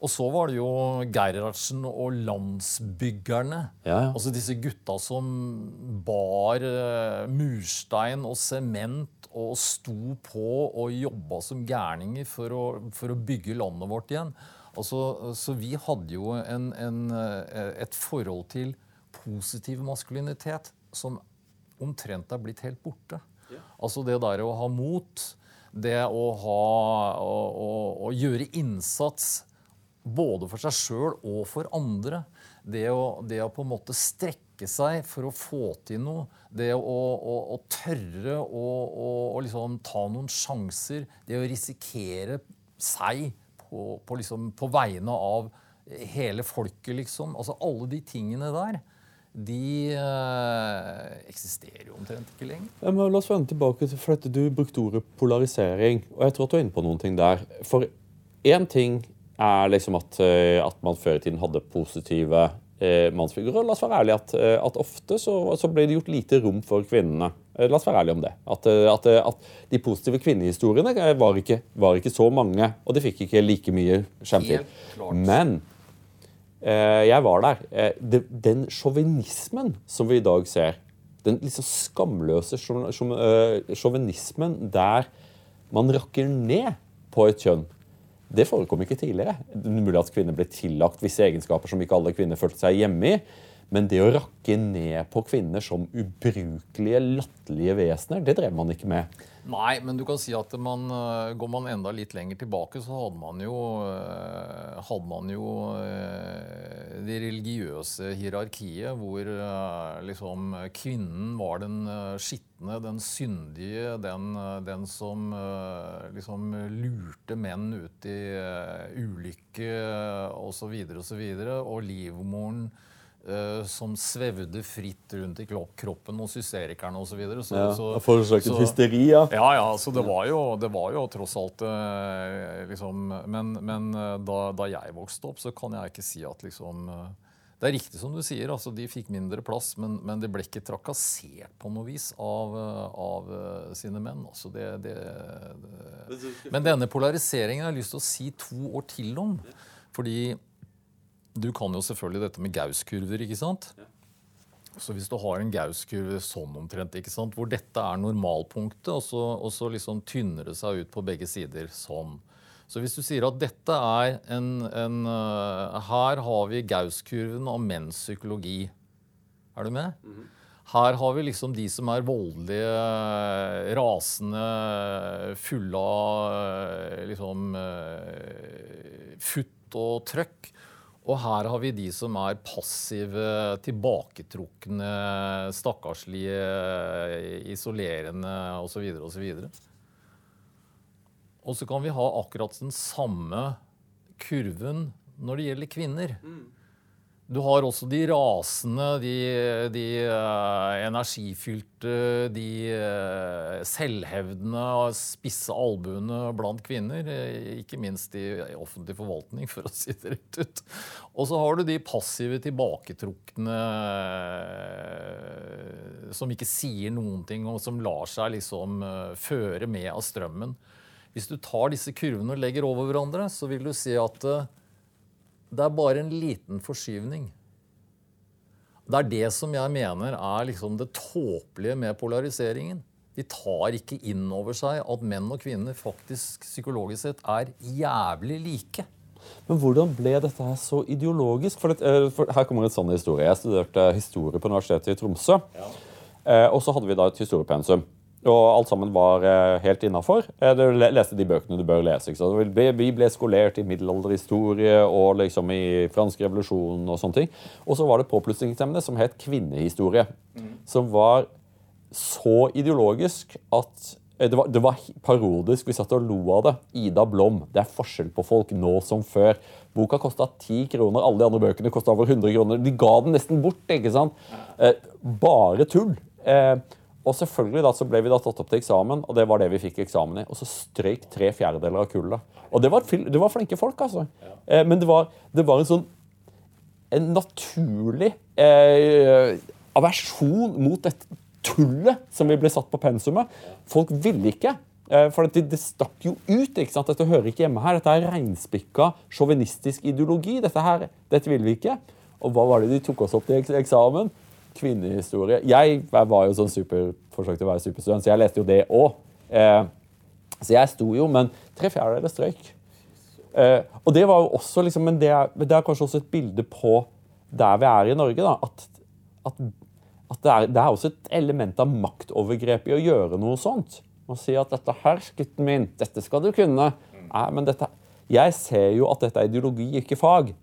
[SPEAKER 1] Og så var det jo Gerhardsen og Landsbyggerne. Ja, ja. Altså disse gutta som bar uh, murstein og sement og sto på og jobba som gærninger for å, for å bygge landet vårt igjen. Altså, så vi hadde jo en, en, eh, et forhold til positiv maskulinitet som omtrent er blitt helt borte. Altså det der å ha mot, det å, ha, å, å, å gjøre innsats både for seg sjøl og for andre. Det å, det å, på en måte strekke seg for å få til noe. Det å, å, å tørre å liksom ta noen sjanser. Det å risikere seg på, på, liksom, på vegne av hele folket, liksom. Altså alle de tingene der de øh, eksisterer jo omtrent ikke lenger.
[SPEAKER 2] Men la oss vende tilbake til for. Du brukte ordet polarisering. og jeg tror at du er inne på noen ting der. For én ting er liksom at, eh, at, man før i tiden hadde positive eh, mannsfigurer. La oss være ærlige at, eh, at ofte så, så, ble det gjort lite rom for kvinnene. La oss være ærlige om det. At, at, at de positive kvinnehistoriene var ikke, var ikke, så mange. Og de fikk ikke like mye skjermtid. Men jeg var der. Eh, den sjåvinismen som vi i dag ser, den liksom skamløse eh, sjåvinismen der man rakker ned på et kjønn, det forekom ikke tidligere. Er mulig at kvinner ble tillagt visse egenskaper som ikke alle kvinner følte seg hjemme i. Men det å rakke ned på kvinner som ubrukelige, latterlige vesener, det drev man ikke med.
[SPEAKER 1] Nei, men du kan si at man, eh, går man enda litt lenger tilbake, så hadde man jo, eh, hadde man jo eh, det religiøse hierarkiet hvor liksom kvinnen var den skitne, den syndige, den, den som liksom lurte menn ut i ulykke osv. osv. Og, så videre, og livmoren Uh, som svevde fritt rundt i kroppen hos hysterikerne osv. Så,
[SPEAKER 2] ja, så, Forårsaket hysteri, ja.
[SPEAKER 1] Ja, ja, så det var jo, det var jo tross alt uh, liksom, Men, men uh, da, da, jeg vokste opp, så kan jeg ikke si at liksom Det er riktig som du sier, altså de fikk mindre plass, men, men de ble ikke trakassert på noe vis av, av sine menn. Altså det, det, det. Men denne polariseringen har jeg lyst til å si to år til om. fordi du kan jo selvfølgelig dette med Gauss-kurver, ikke sant? Så hvis du har en Gauss-kurve sånn omtrent, ikke sant, hvor dette er normalpunktet, og så, og så liksom tynner det seg ut på begge sider sånn. Så hvis du sier at dette er en, en uh, Her har vi gauskurven om menns psykologi. Er du med? Mm -hmm. Her har vi liksom de som er voldelige, rasende, fulle av liksom futt og trøkk. Og her har vi de som er passive, tilbaketrukne, stakkarslige, isolerende osv. osv. Og så kan vi ha akkurat den samme kurven når det gjelder kvinner. Mm. Du har også de rasende, de, de uh, energifylte, de uh, selvhevdende, spisse albuene blant kvinner. Uh, ikke minst i offentlig forvaltning, *laughs* for å si det rett ut. Og så har du de passive, tilbaketrukne som ikke sier noen ting, og som lar seg liksom føre med av strømmen. Hvis du tar disse kurvene og legger over hverandre, så vil du si at det er bare en liten forskyvning. Det er det som jeg mener er liksom det tåpelige med polariseringen. De tar ikke inn over seg at menn og kvinner faktisk psykologisk sett er jævlig like.
[SPEAKER 2] Men hvordan ble dette her så ideologisk? For, det, eh, for Her kommer en sånn historie. Jeg studerte historie på Universitetet i Tromsø. Ja. Eh, og så hadde vi da et historiepensum. Og alt sammen var eh, helt innafor. Eh, du leste de bøkene du bør lese. Vi ble skolert i middelalderhistorie og liksom i fransk revolusjon og sånne ting. Og så var det påplussingsemne som het kvinnehistorie. Mm. Som var så ideologisk at eh, det var, det var, parodisk. Vi satt og lo av det. Ida Blom. Det er forskjell på folk nå som før. Boka kosta ti kroner. Alle de andre bøkene kosta over 100 kroner. De ga den nesten bort. ikke sant? Eh, bare tull. Eh, og selvfølgelig da, så ble vi da tatt opp til eksamen, og det var det vi fikk eksamen i. Og så strøyk tre fjerdedeler av kullet. Og det var, det var, flinke folk, altså. Ja. Eh, men det var, det var, en sånn en naturlig eh, aversjon mot dette tullet som vi ble satt på pensumet. Folk ville ikke. Eh, for det, det, stakk jo ut. ikke sant? Dette hører ikke hjemme her. Dette er reinspikka sjåvinistisk ideologi. Dette her, dette ville vi ikke. Og hva var det de tok oss opp til eksamen? Kvinnehistorie. Jeg, var jo sånn super, forsøkte å være superstudent, så jeg leste jo det òg. Eh, så jeg sto jo, men tre fjerdedeler strøyk. Eh, og det var jo også liksom, Men det er, det er, kanskje også et bilde på der vi er i Norge. da, At, at, at det, er, det, er, også et element av maktovergrep i å gjøre noe sånt. Å si at 'dette her, gutten min, dette skal du kunne'. Nei, men dette, jeg ser jo at dette er ideologi, ikke fag.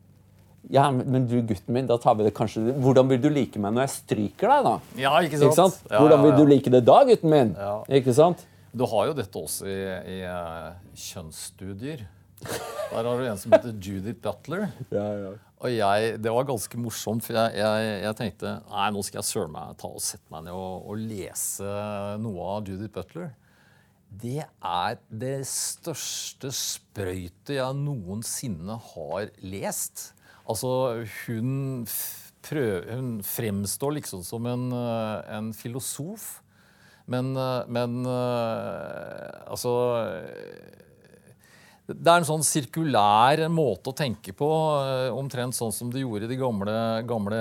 [SPEAKER 2] Ja, men du, gutten min, da tar vi det kanskje Hvordan vil du like meg når jeg stryker deg, da?
[SPEAKER 1] Ja, ikke sant? Ikke sant?
[SPEAKER 2] Hvordan vil ja, ja. du like det da, gutten min? Ja. Ikke sant?
[SPEAKER 1] Du har jo dette også i, i uh, kjønnsstudier. Der har du en som heter Judith Butler. *laughs* Og jeg, Det var ganske morsomt, for jeg, jeg, jeg tenkte nei, nå skal jeg søren meg ta og sette meg ned og, og lese noe av Judith Butler. Det er det største sprøytet jeg noensinne har lest. Altså, hun, prøv, hun fremstår liksom som en, eh, en filosof. Men, eh, men eh, altså det er en sånn sirkulær måte å tenke på, omtrent sånn som de gjorde i de gamle, gamle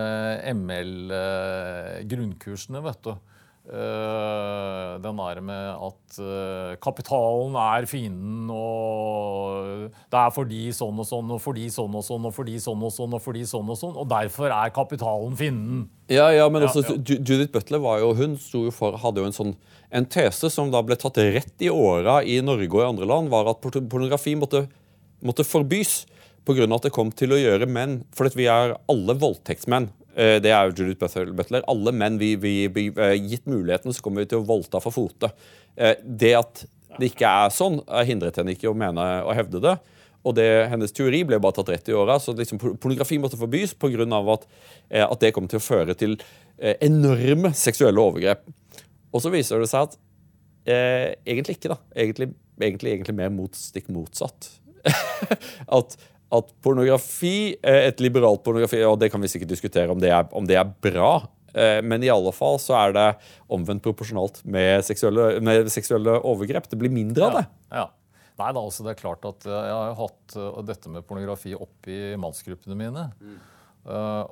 [SPEAKER 1] ML-grunnkursene. vet du. Uh, den der med at uh, kapitalen er fienden, og det er fordi sånn og sånn, og fordi sånn og sånn, og fordi sånn og sånn, og fordi sånn og sånn, og derfor er kapitalen fienden.
[SPEAKER 2] Ja, ja, men også, ja, ja. Judith Butler var jo, hun jo for, hadde jo en sånn en tese som da ble tatt rett i åra i Norge og i andre land, var at pornografi måtte, måtte forbys pga. at det kom til å gjøre menn For vi er alle voldtektsmenn. Eh, det er jo Judith Butler. Alle menn vi, vi, vi, eh, gitt muligheten, så kommer vi til å voldta for fote. Eh, det at det ikke er sånn, hindret henne ikke å mene og hevde det. Og det, Hennes teori ble bare tatt rett i åra. Så liksom, pornografi måtte forbys pga. At, at det kom til å føre til enorme seksuelle overgrep. Og så viser det seg at eh, egentlig ikke. da. Egentlig, egentlig, egentlig mer mot, stikk motsatt. *laughs* at, at pornografi, eh, et liberalt pornografi, og det kan vi sikkert diskutere om det er, om det er bra, eh, men i alle fall så er det omvendt proporsjonalt med seksuelle, med seksuelle overgrep. Det blir mindre av det.
[SPEAKER 1] Ja, Nei, da, altså, det er klart at Jeg har hatt dette med pornografi opp i mannsgruppene mine. Mm.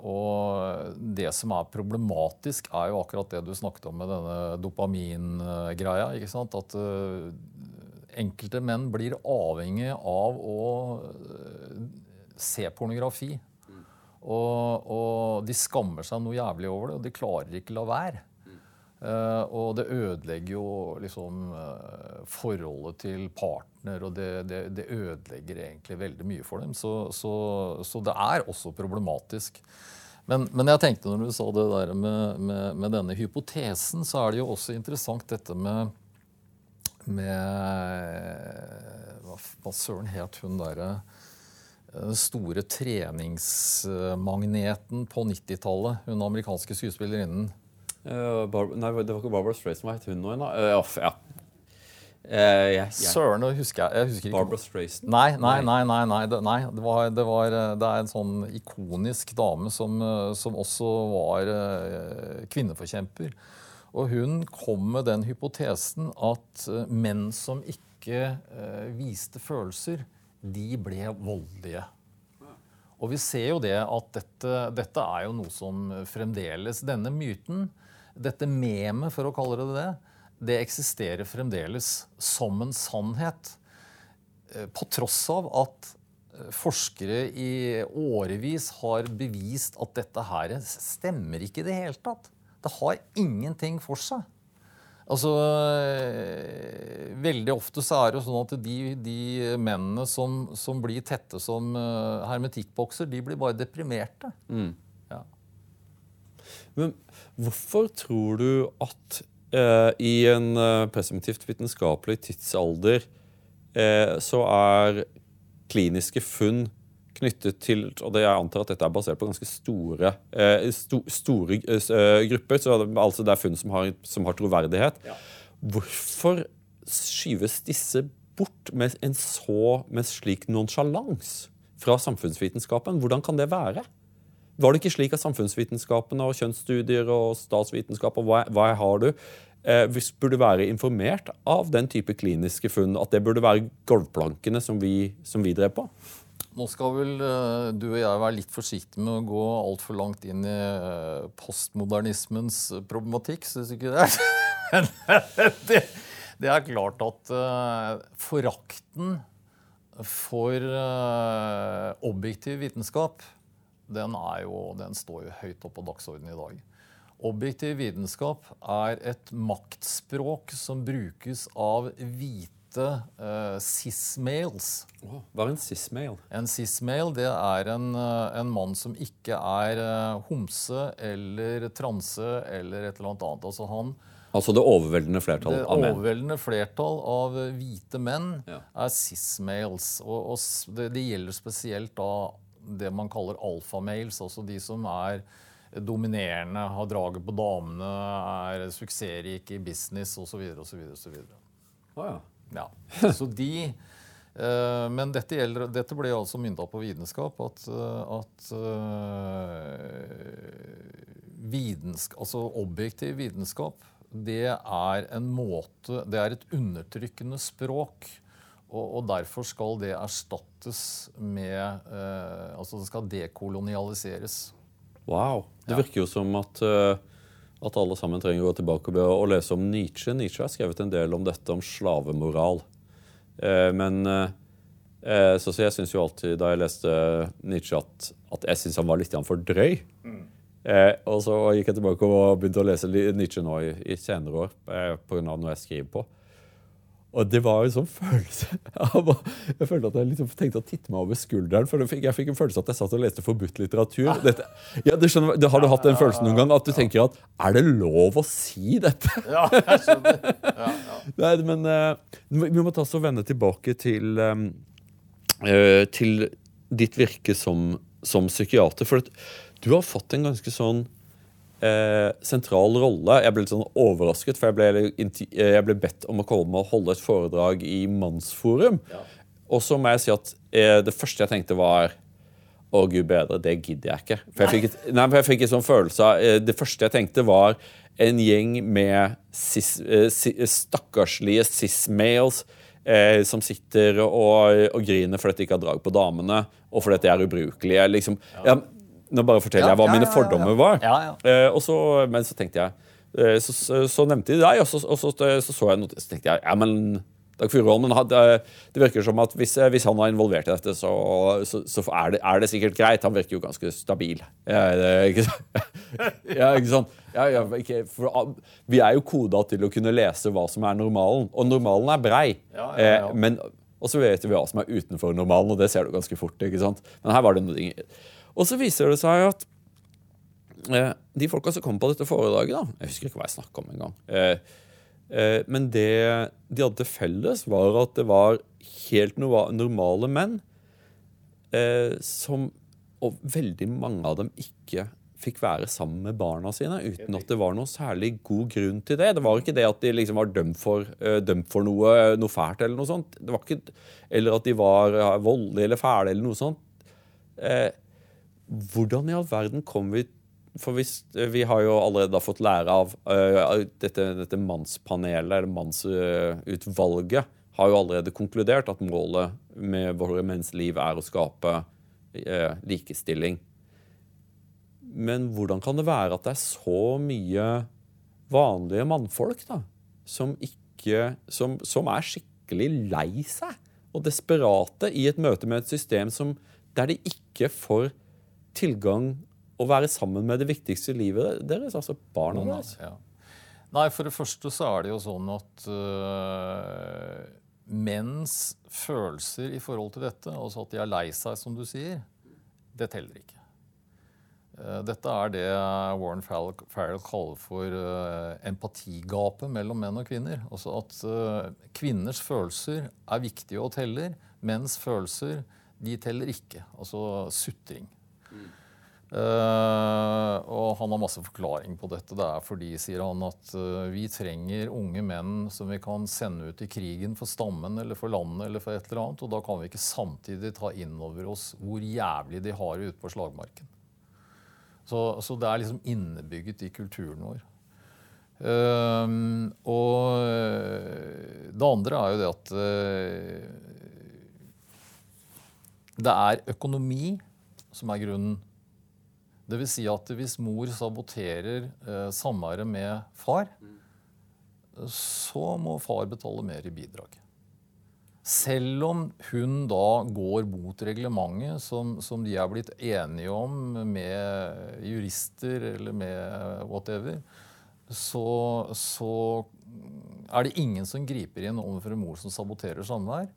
[SPEAKER 1] Og det som er problematisk, er jo akkurat det du snakket om med denne dopamingreia. ikke sant? At enkelte menn blir avhengig av å se pornografi. Og, og, de skammer seg noe jævlig over det, og de klarer ikke la være. Uh, og det ødelegger jo liksom uh, forholdet til partner, og det, det, det, ødelegger egentlig veldig mye for dem. Så, så, så det er også problematisk. Men, men, jeg tenkte når du sa det der med, med, med, denne hypotesen, så er det jo også interessant dette med, med Hva, hva søren het hun derre den store treningsmagneten på 90-tallet, hun amerikanske skuespillerinnen.
[SPEAKER 2] Uh, nei, det var ikke Barbara Streisand. Hva het hun nå igjen? Uh, ja.
[SPEAKER 1] Uh, jeg, jeg. Søren, nå husker jeg, jeg husker
[SPEAKER 2] Barbara Streisand?
[SPEAKER 1] Nei, nei, nei. nei, nei, det, nei det, var, det, var, det, er en sånn ikonisk dame som, som også var kvinneforkjemper. Og hun kom med den hypotesen at menn som ikke viste følelser, de ble voldelige. Og vi ser jo det at dette, dette, er jo noe som fremdeles Denne myten, dette memet, for å kalle det det, det eksisterer fremdeles som en sannhet. Eh, på tross av at eh, forskere i årevis har bevist at dette her stemmer ikke i det hele tatt. Det har ingenting for seg. Altså, eh, Veldig ofte så er det jo sånn at de, de mennene som, som, blir tette som uh, hermetikkbokser, de blir bare deprimerte. Mm. Ja.
[SPEAKER 2] Men hvorfor tror du at eh, i en uh, presumptivt vitenskapelig tidsalder så er kliniske funn knyttet til og det Jeg antar at dette er basert på ganske store, eh, sto, store eh, grupper. så det, altså det er funn som har, som har troverdighet. Ja. Hvorfor skyves disse bort med en så, med slik nonsjalans fra samfunnsvitenskapen? Hvordan kan det være? Var det ikke slik at samfunnsvitenskapen og kjønnsstudier og statsvitenskap og hva, hva har du, eh, burde være informert av den type kliniske funn? At det burde være gulvplankene som vi, som vi drev på?
[SPEAKER 1] Nå skal vel uh, du og jeg være litt forsiktige med å gå altfor langt inn i uh, postmodernismens problematikk, syns ikke det? *laughs* det? det? er klart at forakten for objektiv vitenskap, den, jo, den, står jo høyt opp på dagsordenen i dag. Objektiv vitenskap er et maktspråk som brukes av hvite hvite uh, cis-males.
[SPEAKER 2] Oh, hva er en cis-male?
[SPEAKER 1] En cis-male det er en, uh, en, mann som ikke er uh, homse eller transe eller et eller annet. Altså, han,
[SPEAKER 2] altså det overveldende flertall
[SPEAKER 1] det
[SPEAKER 2] av menn?
[SPEAKER 1] Det overveldende flertall av hvite menn ja. er cis-males. Og, og det, det, gjelder spesielt da det man kaller alfamales, altså de som er dominerende, har draget på damene, er suksessrike i business osv. osv.
[SPEAKER 2] Oh, ja.
[SPEAKER 1] Ja, så de uh, Men dette, gjelder, dette, ble altså mynda på vitenskap. At, uh, at uh, videnskap, altså objektiv vitenskap det er en måte Det er et undertrykkende språk. Og, og derfor skal det erstattes med Altså det skal dekolonialiseres.
[SPEAKER 2] Wow. Det virker jo som at at alle sammen trenger å gå tilbake og lese om Nietzsche. Nietzsche har skrevet en del om dette, om slavemoral. Eh, men eh, eh så, så, jeg syns jo alltid da jeg leste Nietzsche, at, at jeg syns han var litt for drøy. Mm. Eh, og så gikk jeg tilbake og begynte å lese Nietzsche nå i, i senere år pga. noe jeg skriver på. Og det var en sånn følelse Jeg følte at jeg liksom tenkte å titte meg over skulderen. For jeg fikk, jeg fikk en følelse at jeg satt og leste forbudt litteratur. Dette, ja, du skjønner, Har du hatt den følelsen noen gang? At du tenker at er det lov å si dette? *laughs*
[SPEAKER 1] Ja, jeg skjønner. Ja, ja.
[SPEAKER 2] Nei, men uh, vi må ta oss og vende tilbake til, um, uh, til ditt virke som, som psykiater. For du har fått en ganske sånn eh, sentral rolle. Jeg ble litt sånn overrasket, for jeg ble, eh, jeg ble, bedt om å komme og holde et foredrag i Mannsforum. Ja. Og så må jeg si at eh, det første jeg tenkte, var å, gud bedre, det gidder jeg ikke. For jeg fikk, et, nei, for jeg fikk en sånn følelse av eh, Det første jeg tenkte, var en gjeng med cis, stakkarslige cis-males eh, som sitter og, og, griner fordi de ikke har drag på damene, og fordi de er ubrukelige. Liksom. Ja. Ja, nå bare forteller jeg hva mine
[SPEAKER 1] ja, ja, ja.
[SPEAKER 2] fordommer var.
[SPEAKER 1] Ja, ja.
[SPEAKER 2] Eh, og så, men så tenkte jeg uh, så, så, så nevnte de deg, og så og så, så, så jeg noe, så tenkte jeg ja, men Dag Furuholmen, han- det det virker som at hvis, hvis han var involvert i dette, så, så, så er, det, er det sikkert greit. Han virker jo ganske stabil. Ja, det, er ikke, sant? *laughs* ja, ikke sant? Ja, ja, ikke, for, vi er jo koda til å kunne lese hva som er normalen, og normalen er brei.
[SPEAKER 1] Ja, ja, ja.
[SPEAKER 2] Eh, men, og så vet vi hva som er utenfor normalen, og det ser du ganske fort. ikke sant? Men her var det noe Og så viser det seg at eh, de folka som kom på dette foredraget, da Jeg husker ikke hva jeg snakka om engang. Eh, eh, men det de hadde til felles, var at det var helt normale menn eh, som Og veldig mange av dem ikke fikk være sammen med barna sine uten at det var noen særlig god grunn til det. Det var ikke det at de liksom var dømt for, eh, dømt for noe, noe fælt eller noe sånt. Ikke, eller at de var eh, voldelige eller fæle eller noe sånt. Eh, hvordan i all verden kom vi For hvis, eh, vi har jo allerede fått lære av uh, dette, dette mannspanelet, eller mannsutvalget, har jo allerede konkludert at målet med våre menns liv er å skape uh, likestilling. Men hvordan kan det være at det er så mye vanlige mannfolk da, som, ikke, som, som er skikkelig lei seg og desperate i et møte med et system som, der de ikke får tilgang å være sammen med det viktigste i livet deres, altså barna deres?
[SPEAKER 1] Ja. Nei, for det første så er det jo sånn at øh, menns følelser i forhold til dette, altså at de er lei seg, som du sier, det teller ikke. Eh, Dette er det Warren Farrell, Farrell kaller for øh, empatigapet mellom menn og kvinner. Altså at øh, kvinners følelser er viktige og teller. Menns følelser de teller ikke. Altså sutring. Eh, og han har masse forklaring på dette. Det er fordi, sier han, at uh, vi trenger unge menn som vi kan sende ut i krigen for stammen eller for landet eller for et eller annet. Og da kan vi ikke samtidig ta inn over oss hvor jævlig de har det ute på slagmarken. Så, så det er liksom innebygget i kulturen vår. Uh, og det andre er jo det at det er økonomi som er grunnen. Vil si at hvis mor saboterer eh, samværet med far, så må far betale mer i bidrag. Selv om hun da går mot reglementet som, som de er blitt enige om med jurister eller med whatever, så, så er det ingen som griper inn overfor en mor som saboterer samvær.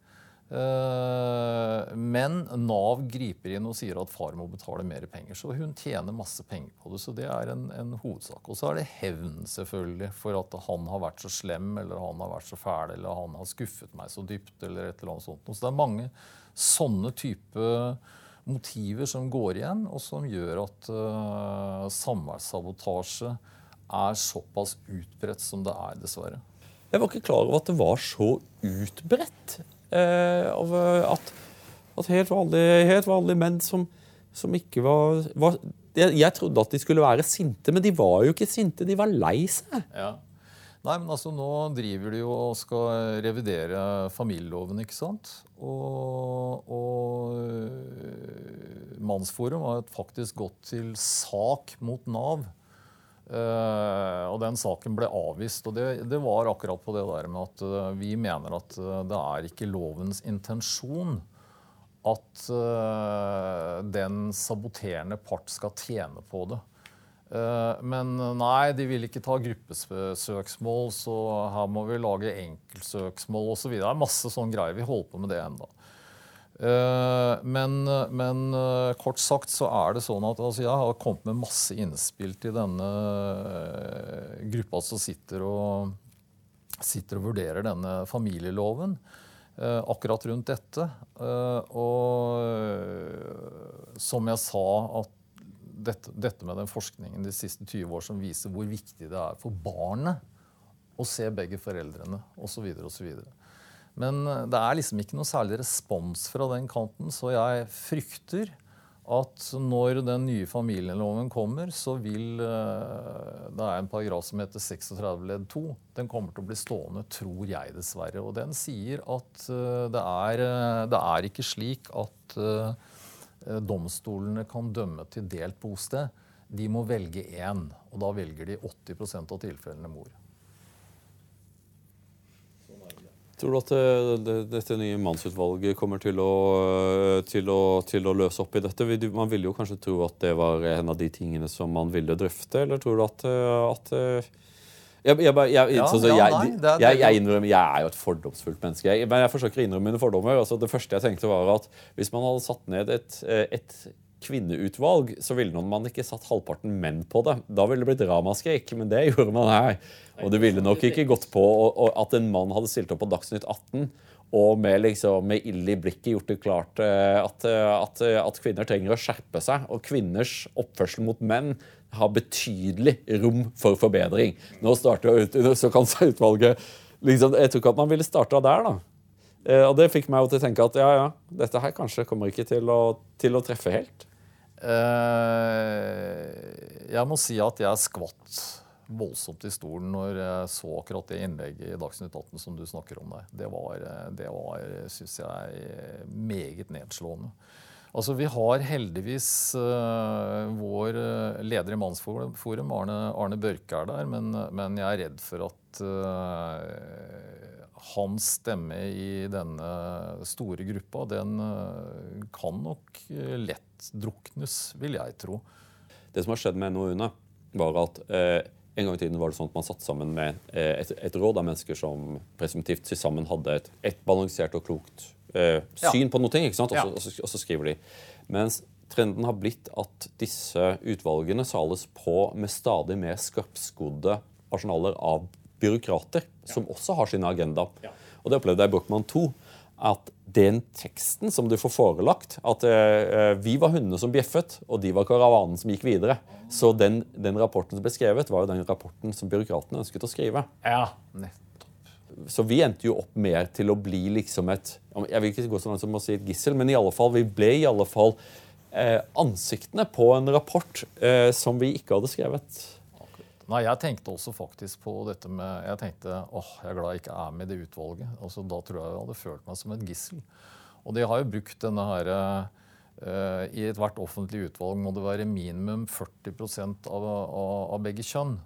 [SPEAKER 1] Eh, Men Nav griper inn og sier at far må betale mer penger. Så hun tjener masse penger på det. Så det er en, en hovedsak. Og så er det hevn, selvfølgelig, for at han har vært så slem, eller han har vært så fæl, eller han har skuffet meg så dypt, eller et eller annet sånt. Så det er mange sånne type motiver som går igjen, og som gjør at uh, samværssabotasje er såpass utbredt som det er, dessverre.
[SPEAKER 2] Jeg var ikke klar over at det var så utbredt. Eh, at, at helt, vanlige, helt menn som, som ikke var, var jeg, jeg trodde at de skulle være sinte, men de var jo ikke sinte. De var lei seg.
[SPEAKER 1] Ja. Nei, men altså Nå driver de jo og skal revidere familieloven, ikke sant? Og, og øh, Mannsforum har faktisk gått til sak mot Nav. Eh, og den saken ble avvist. Og det, det var akkurat på det der med at eh, vi mener at eh, det er ikke lovens intensjon at den saboterende part skal tjene på det. Men nei, de vil ikke ta gruppesøksmål, så her må vi lage enkeltsøksmål osv. Det er masse sånne greier. Vi holder på med det ennå. Men, men eh, kort sagt så er det sånn at altså, jeg har kommet med masse innspill til denne eh, gruppa som sitter og, sitter og vurderer denne familieloven. eh, Akkurat rundt dette. Eh, Og eh, som jeg sa, at dette, dette med den forskningen de siste 20 år som viser hvor viktig det er for barnet å se begge foreldrene osv. osv. Men eh, det er liksom ikke noe særlig respons fra den kanten, så jeg frykter at når den nye familieloven kommer, så vil eh, Det er en paragraf som heter 36 ledd 2. Den kommer til å bli stående, tror jeg dessverre. Og den sier at eh, det er, det er ikke slik at domstolene kan dømme til delt bosted, de må velge én. Og da velger de 80% av tilfellene mor.
[SPEAKER 2] Tror du at det, det, dette nye mannsutvalget kommer til å, til, å, til å, løse opp i dette? Man ville jo kanskje tro at det var en av de tingene som man ville drøfte, eller tror du at, at jeg, innrømmer, er jo et fordomsfullt menneske. men jeg forsøker å innrømme mine fordommer. Altså, det første jeg tenkte var at Hvis man hadde satt ned et, et kvinneutvalg, så ville man ikke satt halvparten menn på det. Da ville det blitt ramaskrik, men det gjorde man her. Og det ville nok ikke gått på at en mann hadde stilt opp på Dagsnytt 18 og med, liksom, med ild i blikket gjort det klart eh, at, eh, at, eh, at, kvinner trenger å skjerpe seg. Og kvinners oppførsel mot menn har betydelig rom for forbedring. Nå starter så kan *laughs* utvalget liksom, Jeg tror ikke at man ville starta der, da. Og det fikk meg til å tenke at ja, ja, dette her kanskje kommer ikke til å, til å treffe helt.
[SPEAKER 1] Eh, jeg må si at jeg skvatt voldsomt i stolen når jeg så akkurat det innlegget i Dagsnytt 18 som du snakker om der. Det var, det var syns jeg, meget nedslående. Altså, Vi har heldigvis uh, vår leder i Mannsforum, Arne, Arne Børke, er der. Men, men, jeg er redd for at uh, hans stemme i denne store gruppa, den kan nok lett druknes, vil jeg tro.
[SPEAKER 2] Det som har skjedd med NOU-ene, var at eh, en gang i tiden var det sånn at man satt sammen med eh, et, et, råd av mennesker som presumptivt til sammen hadde et, et balansert og klokt eh, syn ja. på noe. ikke sant? Og så, og så skriver de. Mens trenden har blitt at disse utvalgene sales på med stadig mer skarpskodde arsenaler av byråkrater, ja. som også har sin agenda. Ja. Og det opplevde jeg i Brochmann 2 at den teksten som du får forelagt At uh, vi var hundene som bjeffet, og de var karavanen som gikk videre. Så den, den, rapporten som ble skrevet, var jo den rapporten som byråkratene ønsket å skrive.
[SPEAKER 1] Ja, nettopp.
[SPEAKER 2] Så vi endte jo opp mer til å bli liksom et Jeg vil ikke gå så langt som å si et gissel, men i alle fall, vi ble i alle fall uh, ansiktene på en rapport uh, som vi ikke hadde skrevet.
[SPEAKER 1] Nei, Jeg tenkte også faktisk på dette med Jeg tenkte åh, jeg er glad jeg ikke er med i det utvalget. Altså, da tror jeg jeg hadde følt meg som et gissel. Og de har jo brukt denne her uh, I ethvert offentlig utvalg må det være minimum 40 av, av, av begge kjønn.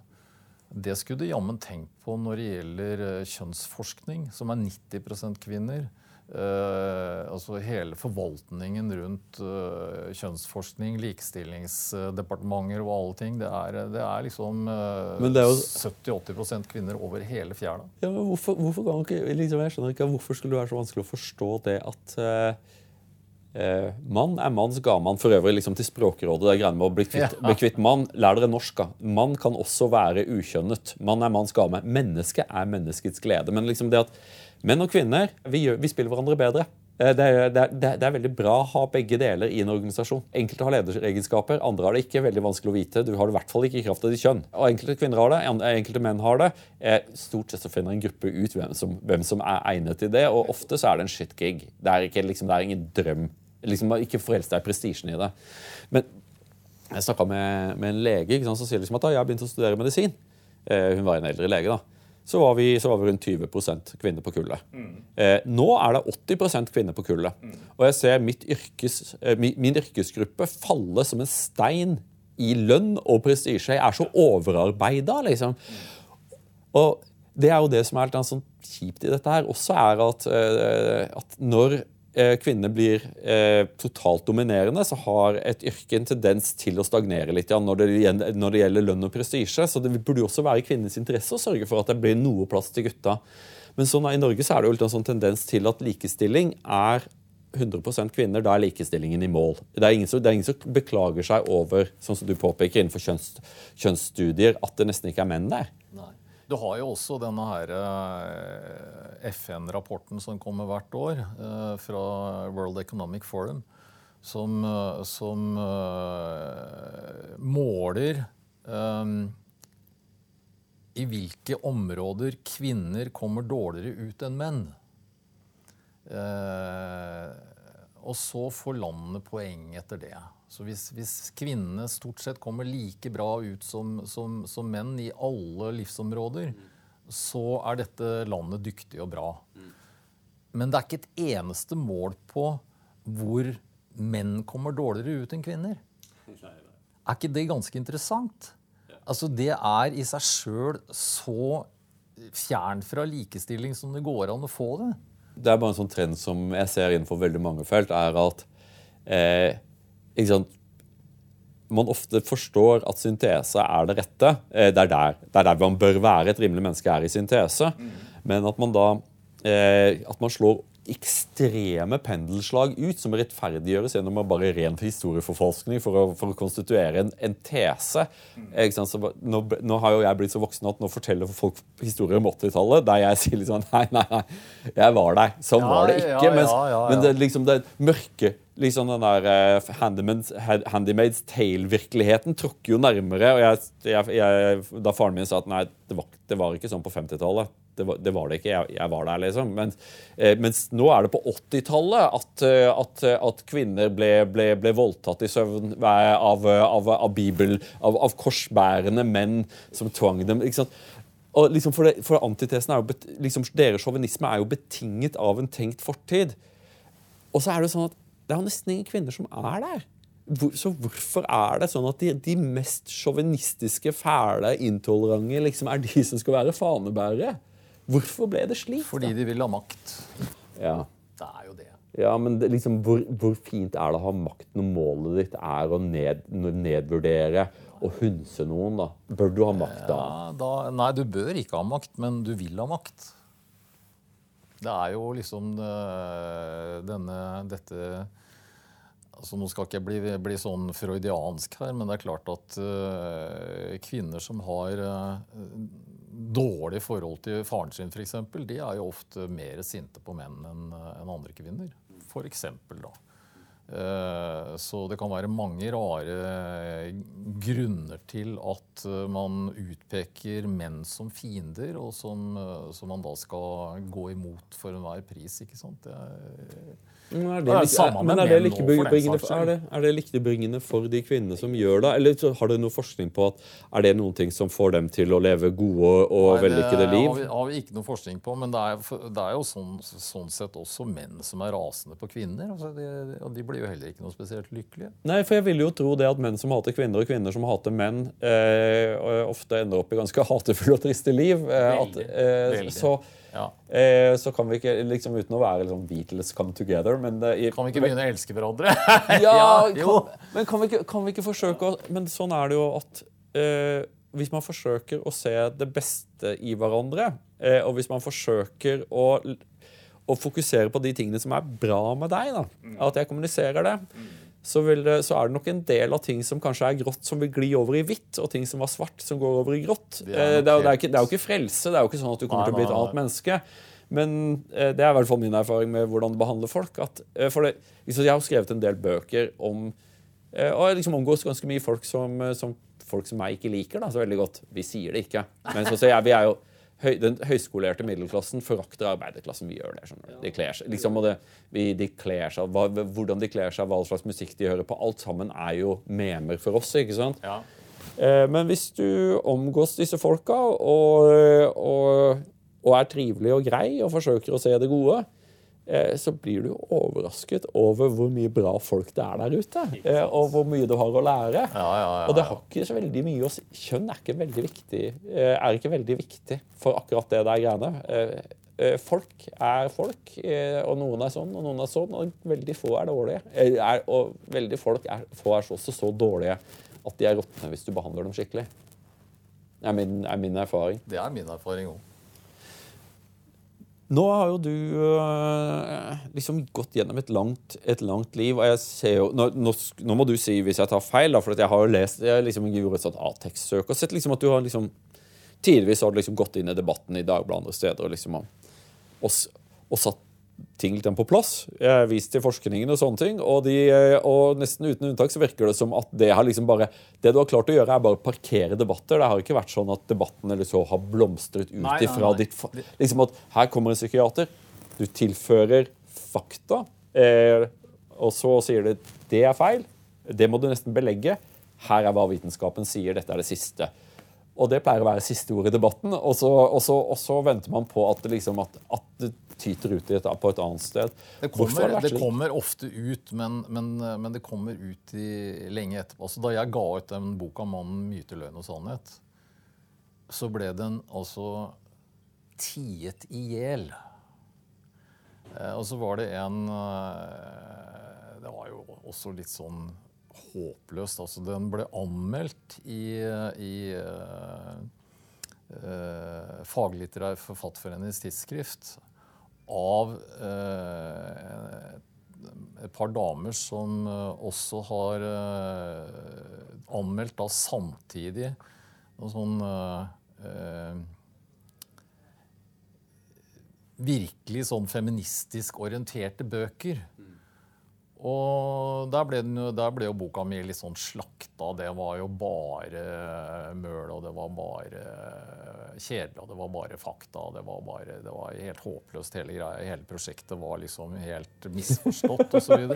[SPEAKER 1] Det skulle de jammen tenkt på når det gjelder eh, kjønnsforskning, som er 90% kvinner. Uh, altså hele forvaltningen rundt uh, kjønnsforskning, likestillingsdepartementer og alle ting. Det er, det er liksom uh, jo... 70-80% kvinner over hele fjæra.
[SPEAKER 2] Ja, hvorfor, hvorfor, ikke, liksom, jeg skjønner ikke, hvorfor skulle det være så vanskelig å forstå det at mann er manns gamann. For øvrig liksom til Språkrådet. det er greiene med å bli kvitt, ja. bli kvitt mann. Lær dere norsk. da. Mann kan også være ukjønnet. Mann er manns game. Mennesket er menneskets glede. Men liksom det at Menn og kvinner vi, gjør, vi spiller hverandre bedre. Eh, det er, det, er, det er, veldig bra å ha begge deler i en organisasjon. Enkelte har lederegenskaper, andre har det ikke. veldig vanskelig å vite. Du har det i hvert fall ikke i kraft av ditt kjønn. Og Enkelte kvinner har det, enkelte menn har det. Eh, stort sett så finner en gruppe ut hvem som, hvem som, er egnet til det, og ofte så er det en shit gig. Det er, ikke, liksom, det er ingen drøm. Liksom, ikke forelsk deg i prestisjen i det. Men jeg snakka med, med, en lege som sier liksom at da, jeg har begynt å studere medisin. Eh, hun var en eldre lege. da så var vi, så var vi rundt 20 kvinner på kullet. Mm. Eh, nå er det 80% kvinner på kullet. Mm. Og jeg ser yrkes, eh, min, min, yrkesgruppe falle som en stein i lønn og prestisje. Jeg er så overarbeida, liksom. Mm. Og det er jo det som er litt sånn kjipt i dette her, også er at, eh, at når Eh, kvinner blir eh, totalt dominerende, så har et yrke en tendens til å stagnere litt ja, når, det, når, det, gjelder lønn og prestisje. Så det burde jo også være i kvinnens interesse å sørge for at det blir noe plass til gutta. Men sånn, i Norge så er det jo en sånn tendens til at likestilling er 100 kvinner, da er likestillingen i mål. Det er, ingen som, er ingen som beklager seg over sånn som du påpeker innenfor kjønns, kjønnsstudier, at det nesten ikke er menn der.
[SPEAKER 1] Nei. Du har jo også denne her eh, FN-rapporten som kommer hvert år eh, fra World Economic Forum, som, eh, som måler i hvilke områder kvinner kommer dårligere ut enn menn. og så får landene poeng etter det. Så hvis, hvis, kvinnene stort sett kommer like bra ut som, som, som menn i alle livsområder, mm. så er dette landet dyktig og bra. Mm. Men det er ikke et eneste mål på hvor menn kommer dårligere ut enn kvinner. Er ikke det ganske interessant? Altså, Det er i seg sjøl så fjernt fra likestilling som det går an å få det.
[SPEAKER 2] Det er bare en sånn trend som jeg ser innenfor veldig mange felt, er at eh, man ofte forstår at syntese er det rette. Eh, det, er der, det er der man bør være. Et rimelig menneske er i syntese. Men at man da eh, at man slår ekstreme pendelslag ut som rettferdiggjøres gjennom bare ren historieforfalskning for å, for å konstituere en, en tese. Mm. Nå, nå, har jo jeg blitt så voksen at nå forteller folk historier om 80-tallet der jeg *laughs* sier liksom Nei, nei, nei, jeg var der. Sånn ja, var det ikke. Ja, ja, men det, liksom, det mørke liksom den der uh, Handymaids Tale-virkeligheten tråkker jo nærmere. og jeg, jeg, jeg, Da faren min sa at nei, det var, det var ikke sånn på 50-tallet det var, det var, det ikke. Jeg, var der, liksom. Men, eh, mens nå er det på 80-tallet at, eh, at, at, kvinner ble, ble, ble, voldtatt i søvn av, av, av Bibel, av, av, korsbærende menn som tvang dem. ikke sant? Og liksom for, for antitesen er jo, liksom, Deres sjåvinisme er jo betinget av en tenkt fortid. Og så er det sånn at det er jo nesten ingen kvinner som er der. Hvor, så hvorfor er det sånn at de, de mest sjåvinistiske, fæle, intolerante liksom er de som skal være fanebærere? Hvorfor ble det slik?
[SPEAKER 1] Fordi de vil ha makt.
[SPEAKER 2] Ja.
[SPEAKER 1] Det er jo det.
[SPEAKER 2] Ja, men det, liksom, hvor, hvor, fint er det å ha makt når målet ditt er å ned, nedvurdere og hunse noen? da? Bør du ha makt da?
[SPEAKER 1] Ja, da? Nei, du bør ikke ha makt, men du vil ha makt. Det er jo liksom eh, denne Dette altså Nå skal ikke jeg bli, bli, sånn freudiansk her, men det er klart at uh, kvinner som har uh, dårlig forhold til faren sin, f.eks., de er jo ofte mer sinte på menn enn andre kvinner. For eksempel, da. Uh, så det kan være mange rare grunner til at man utpeker menn som fiender, og som, som man da skal gå imot for enhver pris. ikke sant? Det er,
[SPEAKER 2] men er det, er, men er det liktebringende for, er for de kvinnene som gjør det? Eller har dere noe forskning på at er det noen ting som får dem til å leve gode og Nei, vellykkede liv?
[SPEAKER 1] Det har vi ikke noe forskning på, men det er, det er jo sånn, sånn, sett også menn som er rasende på kvinner. Altså de, og de blir jo heller ikke noe spesielt lykkelige.
[SPEAKER 2] Nei, for jeg vil jo tro det at menn som hater kvinner, og kvinner som hater menn, eh, ofte ender opp i ganske *laughs* hatefulle og triste liv. Eh,
[SPEAKER 1] at, eh, veldig.
[SPEAKER 2] Så, ja. Eh, så kan vi ikke, liksom uten å være liksom, Beatles come together men,
[SPEAKER 1] eh, Kan vi ikke begynne å elske hverandre? *laughs*
[SPEAKER 2] ja, kan, men kan vi, ikke, kan vi, ikke, forsøke å Men sånn er det jo at eh, hvis man forsøker å se det beste i hverandre, eh, og hvis man forsøker å, å, fokusere på de tingene som er bra med deg, da, mm. at jeg kommuniserer det mm så, det, så, er det nok en del av ting som kanskje er grått, som vil gli over i hvitt, og ting som var svart, som går over i grått. Det er, eh, det er, det er, ikke, det er jo ikke, frelse. Det er jo ikke sånn at du kommer nei, til å bli et annet menneske. Men eh, det er i hvert fall min erfaring med hvordan du behandler folk. At, liksom, jeg har skrevet en del bøker om Og jeg liksom omgås ganske mye folk som, som, folk som jeg ikke liker da, så veldig godt. Vi sier det ikke. Men så, så jeg, vi er jo høy, den høyskolerte middelklassen forakter arbeiderklassen. Vi gjør det. skjønner du. De kler seg, liksom, det, vi, de kler seg, hva, Hvordan de kler seg, hva slags musikk de hører på. Alt sammen er jo memer for oss. ikke sant?
[SPEAKER 1] Ja.
[SPEAKER 2] Eh, men hvis du omgås disse folka og, og, og er trivelig og grei og forsøker å se det gode, så blir du overrasket over hvor mye bra folk det er der ute. Eh, og hvor mye du har å lære.
[SPEAKER 1] Ja, ja, ja,
[SPEAKER 2] og det har ikke så veldig mye å si. Kjønn er ikke veldig viktig, eh, er ikke veldig viktig for akkurat det der greiene. Folk er folk, og noen er sånn, og noen er sånn, og veldig få er dårlige. Og veldig folk er, få er også så dårlige at de er råtne hvis du behandler dem skikkelig. Det er min, er min erfaring.
[SPEAKER 1] Det er min erfaring òg.
[SPEAKER 2] Nå har jo du øh, liksom gått gjennom et langt, et langt, liv. og jeg ser jo, nå, nå, nå, må du si hvis jeg tar feil, da, for jeg har jo lest jeg liksom gjorde et sånt A-tekstsøk og sett liksom at du har liksom Tidvis har du liksom gått inn i debatten i Dagbladet andre steder og, liksom, og, og satt ting litt på plass. Jeg har vist til forskningen og sånne ting. Og, de, og, nesten uten unntak så virker det som at det har liksom bare Det du har klart å gjøre, er bare parkere debatter. Det har ikke vært sånn at debatten eller så har blomstret ut ifra ditt Liksom at her kommer en psykiater, du tilfører fakta, eh, og så sier du det er feil. Det må du nesten belegge. Her er hva vitenskapen sier. Dette er det siste. Og det pleier å være siste ord i debatten. Og så, og så, og så venter man på at, liksom, at, at tyter ut i et, på et annet sted.
[SPEAKER 1] Det kommer, det kommer ofte ut, men, men, men, det kommer ut i, lenge etterpå. Altså, da jeg ga ut den boka 'Mannen, myter, løgn og sannhet', så ble den altså tiet i hjel. Eh, og så var det en eh, Det var jo også litt sånn håpløst. Altså, den ble anmeldt i, i eh, uh, Faglitterær forfatterforenings tidsskrift av uh, et par damer som også har anmeldt da samtidig noe sånn virkelig sånn feministisk orienterte bøker. Og der ble, den, der ble, jo boka mi litt sånn slakta. Det var jo bare møl, og det var bare kjedelig, og det var bare fakta. Det var, bare, det var helt håpløst, hele greia. Hele prosjektet var liksom helt misforstått osv. *laughs*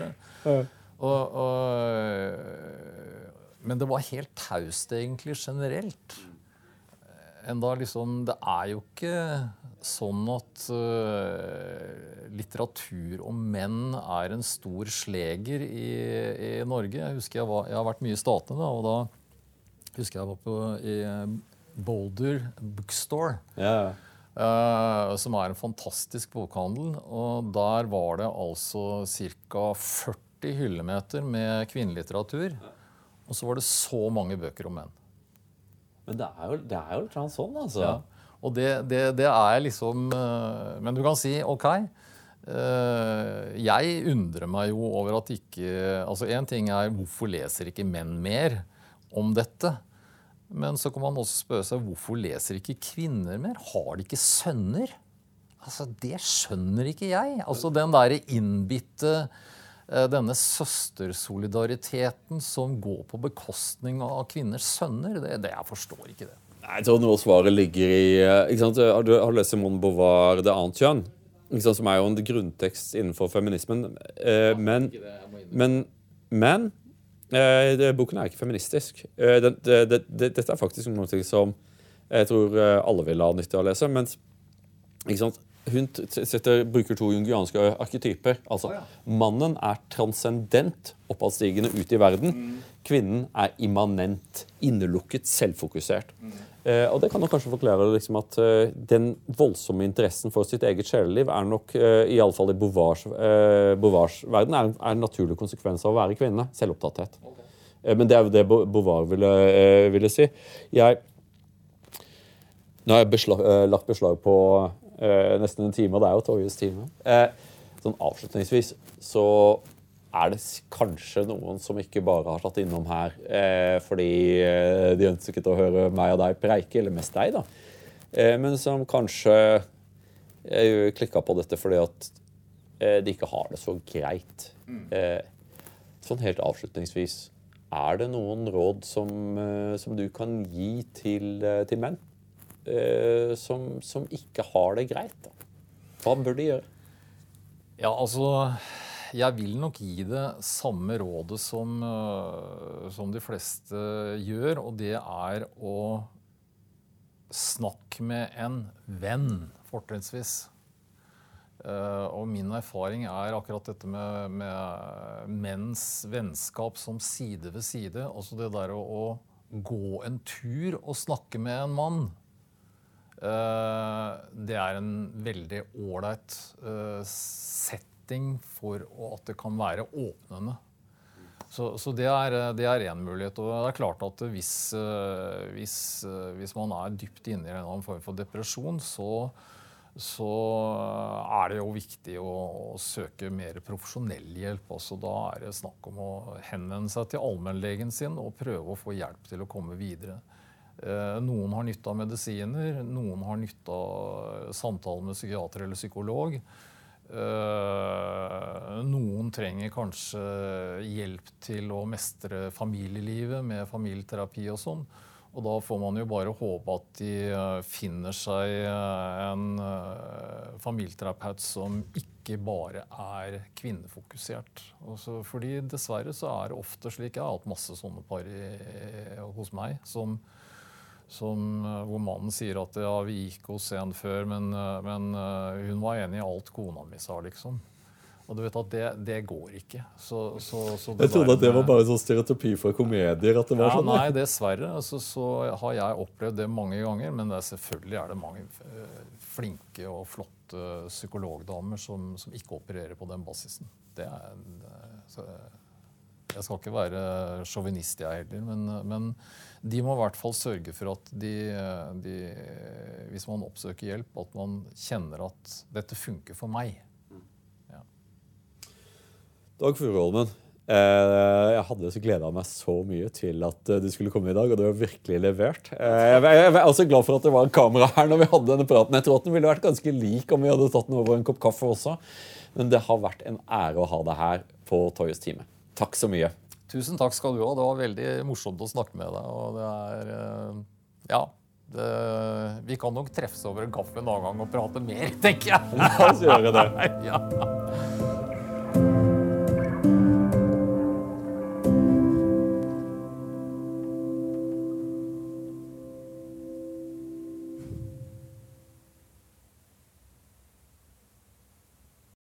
[SPEAKER 1] Men det var helt taust, egentlig, generelt. Enda liksom Det er jo ikke sånn at uh, litteratur om menn er en stor sleger i, i Norge. Jeg husker jeg, var, jeg, har vært mye i Statene, da, og da husker jeg var på i Boulder Bookstore.
[SPEAKER 2] Yeah.
[SPEAKER 1] Uh, som er en fantastisk bokhandel. Og der var det altså ca. 40 hyllemeter med kvinnelitteratur. Og så var det så mange bøker om menn.
[SPEAKER 2] Men det er jo, det er jo litt sånn, altså. Ja.
[SPEAKER 1] Og det, det, det, er liksom eh, Men du kan si OK. Eh, jeg undrer meg jo over at ikke altså Én ting er hvorfor leser ikke menn mer om dette? Men så kan man også spørre seg hvorfor leser ikke kvinner mer? Har de ikke sønner? Altså, Det skjønner ikke jeg. Altså Den derre innbitte denne søstersolidariteten som går på bekostning av kvinners sønner, det, det jeg forstår ikke det.
[SPEAKER 2] Jeg tror noe av svaret ligger i eh? Har du har lest Simone Beauvoir 'Det annet kjønn'? Som er jo en grunntekst innenfor feminismen. Eh, men, men, men eh, det, boken er ikke feministisk. Eh, det, det, dette er faktisk noe som jeg tror eh, alle vil ha nytte av å lese. Mens ikke sant? Hun setter, bruker to jungianske arketyper. Altså, Mannen er transcendent, oppadstigende ut i verden. Mm. Kvinnen er immanent, innelukket, selvfokusert. Mm. Eh, og Det kan nok kanskje forklare liksom, at eh, den voldsomme interessen for sitt eget sjeleliv er nok, eh, i alle fall i Bovars, eh, verden, er, er, en naturlig konsekvens av å være kvinne. Selvopptatthet. Okay. Uh, men det er jo det Bovar ville, ville si. Jeg, nå har jeg beslag, lagt beslag på nesten en time, og det er jo Torjus time. sånn avslutningsvis så er det kanskje noen som ikke bare har tatt innom her eh, fordi eh, de ønsket å høre meg og deg preike, eller mest deg, da. Eh, men som kanskje eh, klikka på dette fordi at eh, de ikke har det så greit. Mm. Eh, sånn helt avslutningsvis, er det noen råd som, eh, som du kan gi til, til menn som, som, ikke har det greit? Da? Hva bør de gjøre?
[SPEAKER 1] Ja, altså jeg vil nok gi det samme rådet som, øh, som, de fleste gjør, og det er å snakke med en venn, fortrinnsvis. Uh, og min erfaring er akkurat dette med, med, menns vennskap som side ved side. Altså det der å, å gå en tur og snakke med en mann. Uh, det er en veldig ålreit uh, setting for at det kan være åpnende. Så, så det er én mulighet. Og det er klart at hvis, eh, hvis, eh, hvis man er dypt inne i en annen form for depresjon, så, så er det jo viktig å, å, søke mer profesjonell hjelp. Også da er det snakk om å henvende seg til allmennlegen sin og prøve å få hjelp til å komme videre. Eh, noen har nytte av medisiner, noen har nytte av samtale med psykiater eller psykolog. Eh, noen trenger kanskje hjelp til å mestre familielivet med familieterapi og sånn. Og da får man jo bare håpe at de eh, finner seg en familieterapeut som ikke bare er kvinnefokusert. Også fordi dessverre så er det ofte slik Jeg har hatt masse sånne par i, hos meg som, som, eh, hvor mannen sier at ja, vi gikk hos en før, men, eh, men eh, hun var enig i alt kona mi sa, liksom. Og du vet at det, det går ikke. Så, så, så
[SPEAKER 2] Jeg trodde at det var bare sånn stereotypi for komedier. at det var
[SPEAKER 1] ja,
[SPEAKER 2] sånn.
[SPEAKER 1] Nei, dessverre. Altså, så har jeg opplevd det mange ganger. Men er selvfølgelig er det mange flinke og flotte psykologdamer som, som ikke opererer på den basisen. Det er, det- så, jeg skal ikke være sjåvinist, jeg heller, men, men de må i hvert fall sørge for at de, de Hvis man oppsøker hjelp, at man kjenner at dette funker for meg.
[SPEAKER 2] Dag Furuholmen, eh, jeg hadde så gleda meg så mye til at eh, du skulle komme i dag, og du har virkelig levert. Eh, jeg, er også glad for at det var kamera her når vi hadde denne praten. Jeg tror at den ville vært ganske lik om vi hadde tatt den over en kopp kaffe også. Men det har vært en ære å ha deg her på Toyes time. Takk så mye.
[SPEAKER 1] Tusen takk skal du ha. Det var veldig morsomt å snakke med deg. Og det er eh, Ja. Det, vi kan nok treffes over en kaffe en annen gang og prate mer, *laughs* tenker jeg.
[SPEAKER 2] La oss gjøre det. *laughs*
[SPEAKER 1] ja.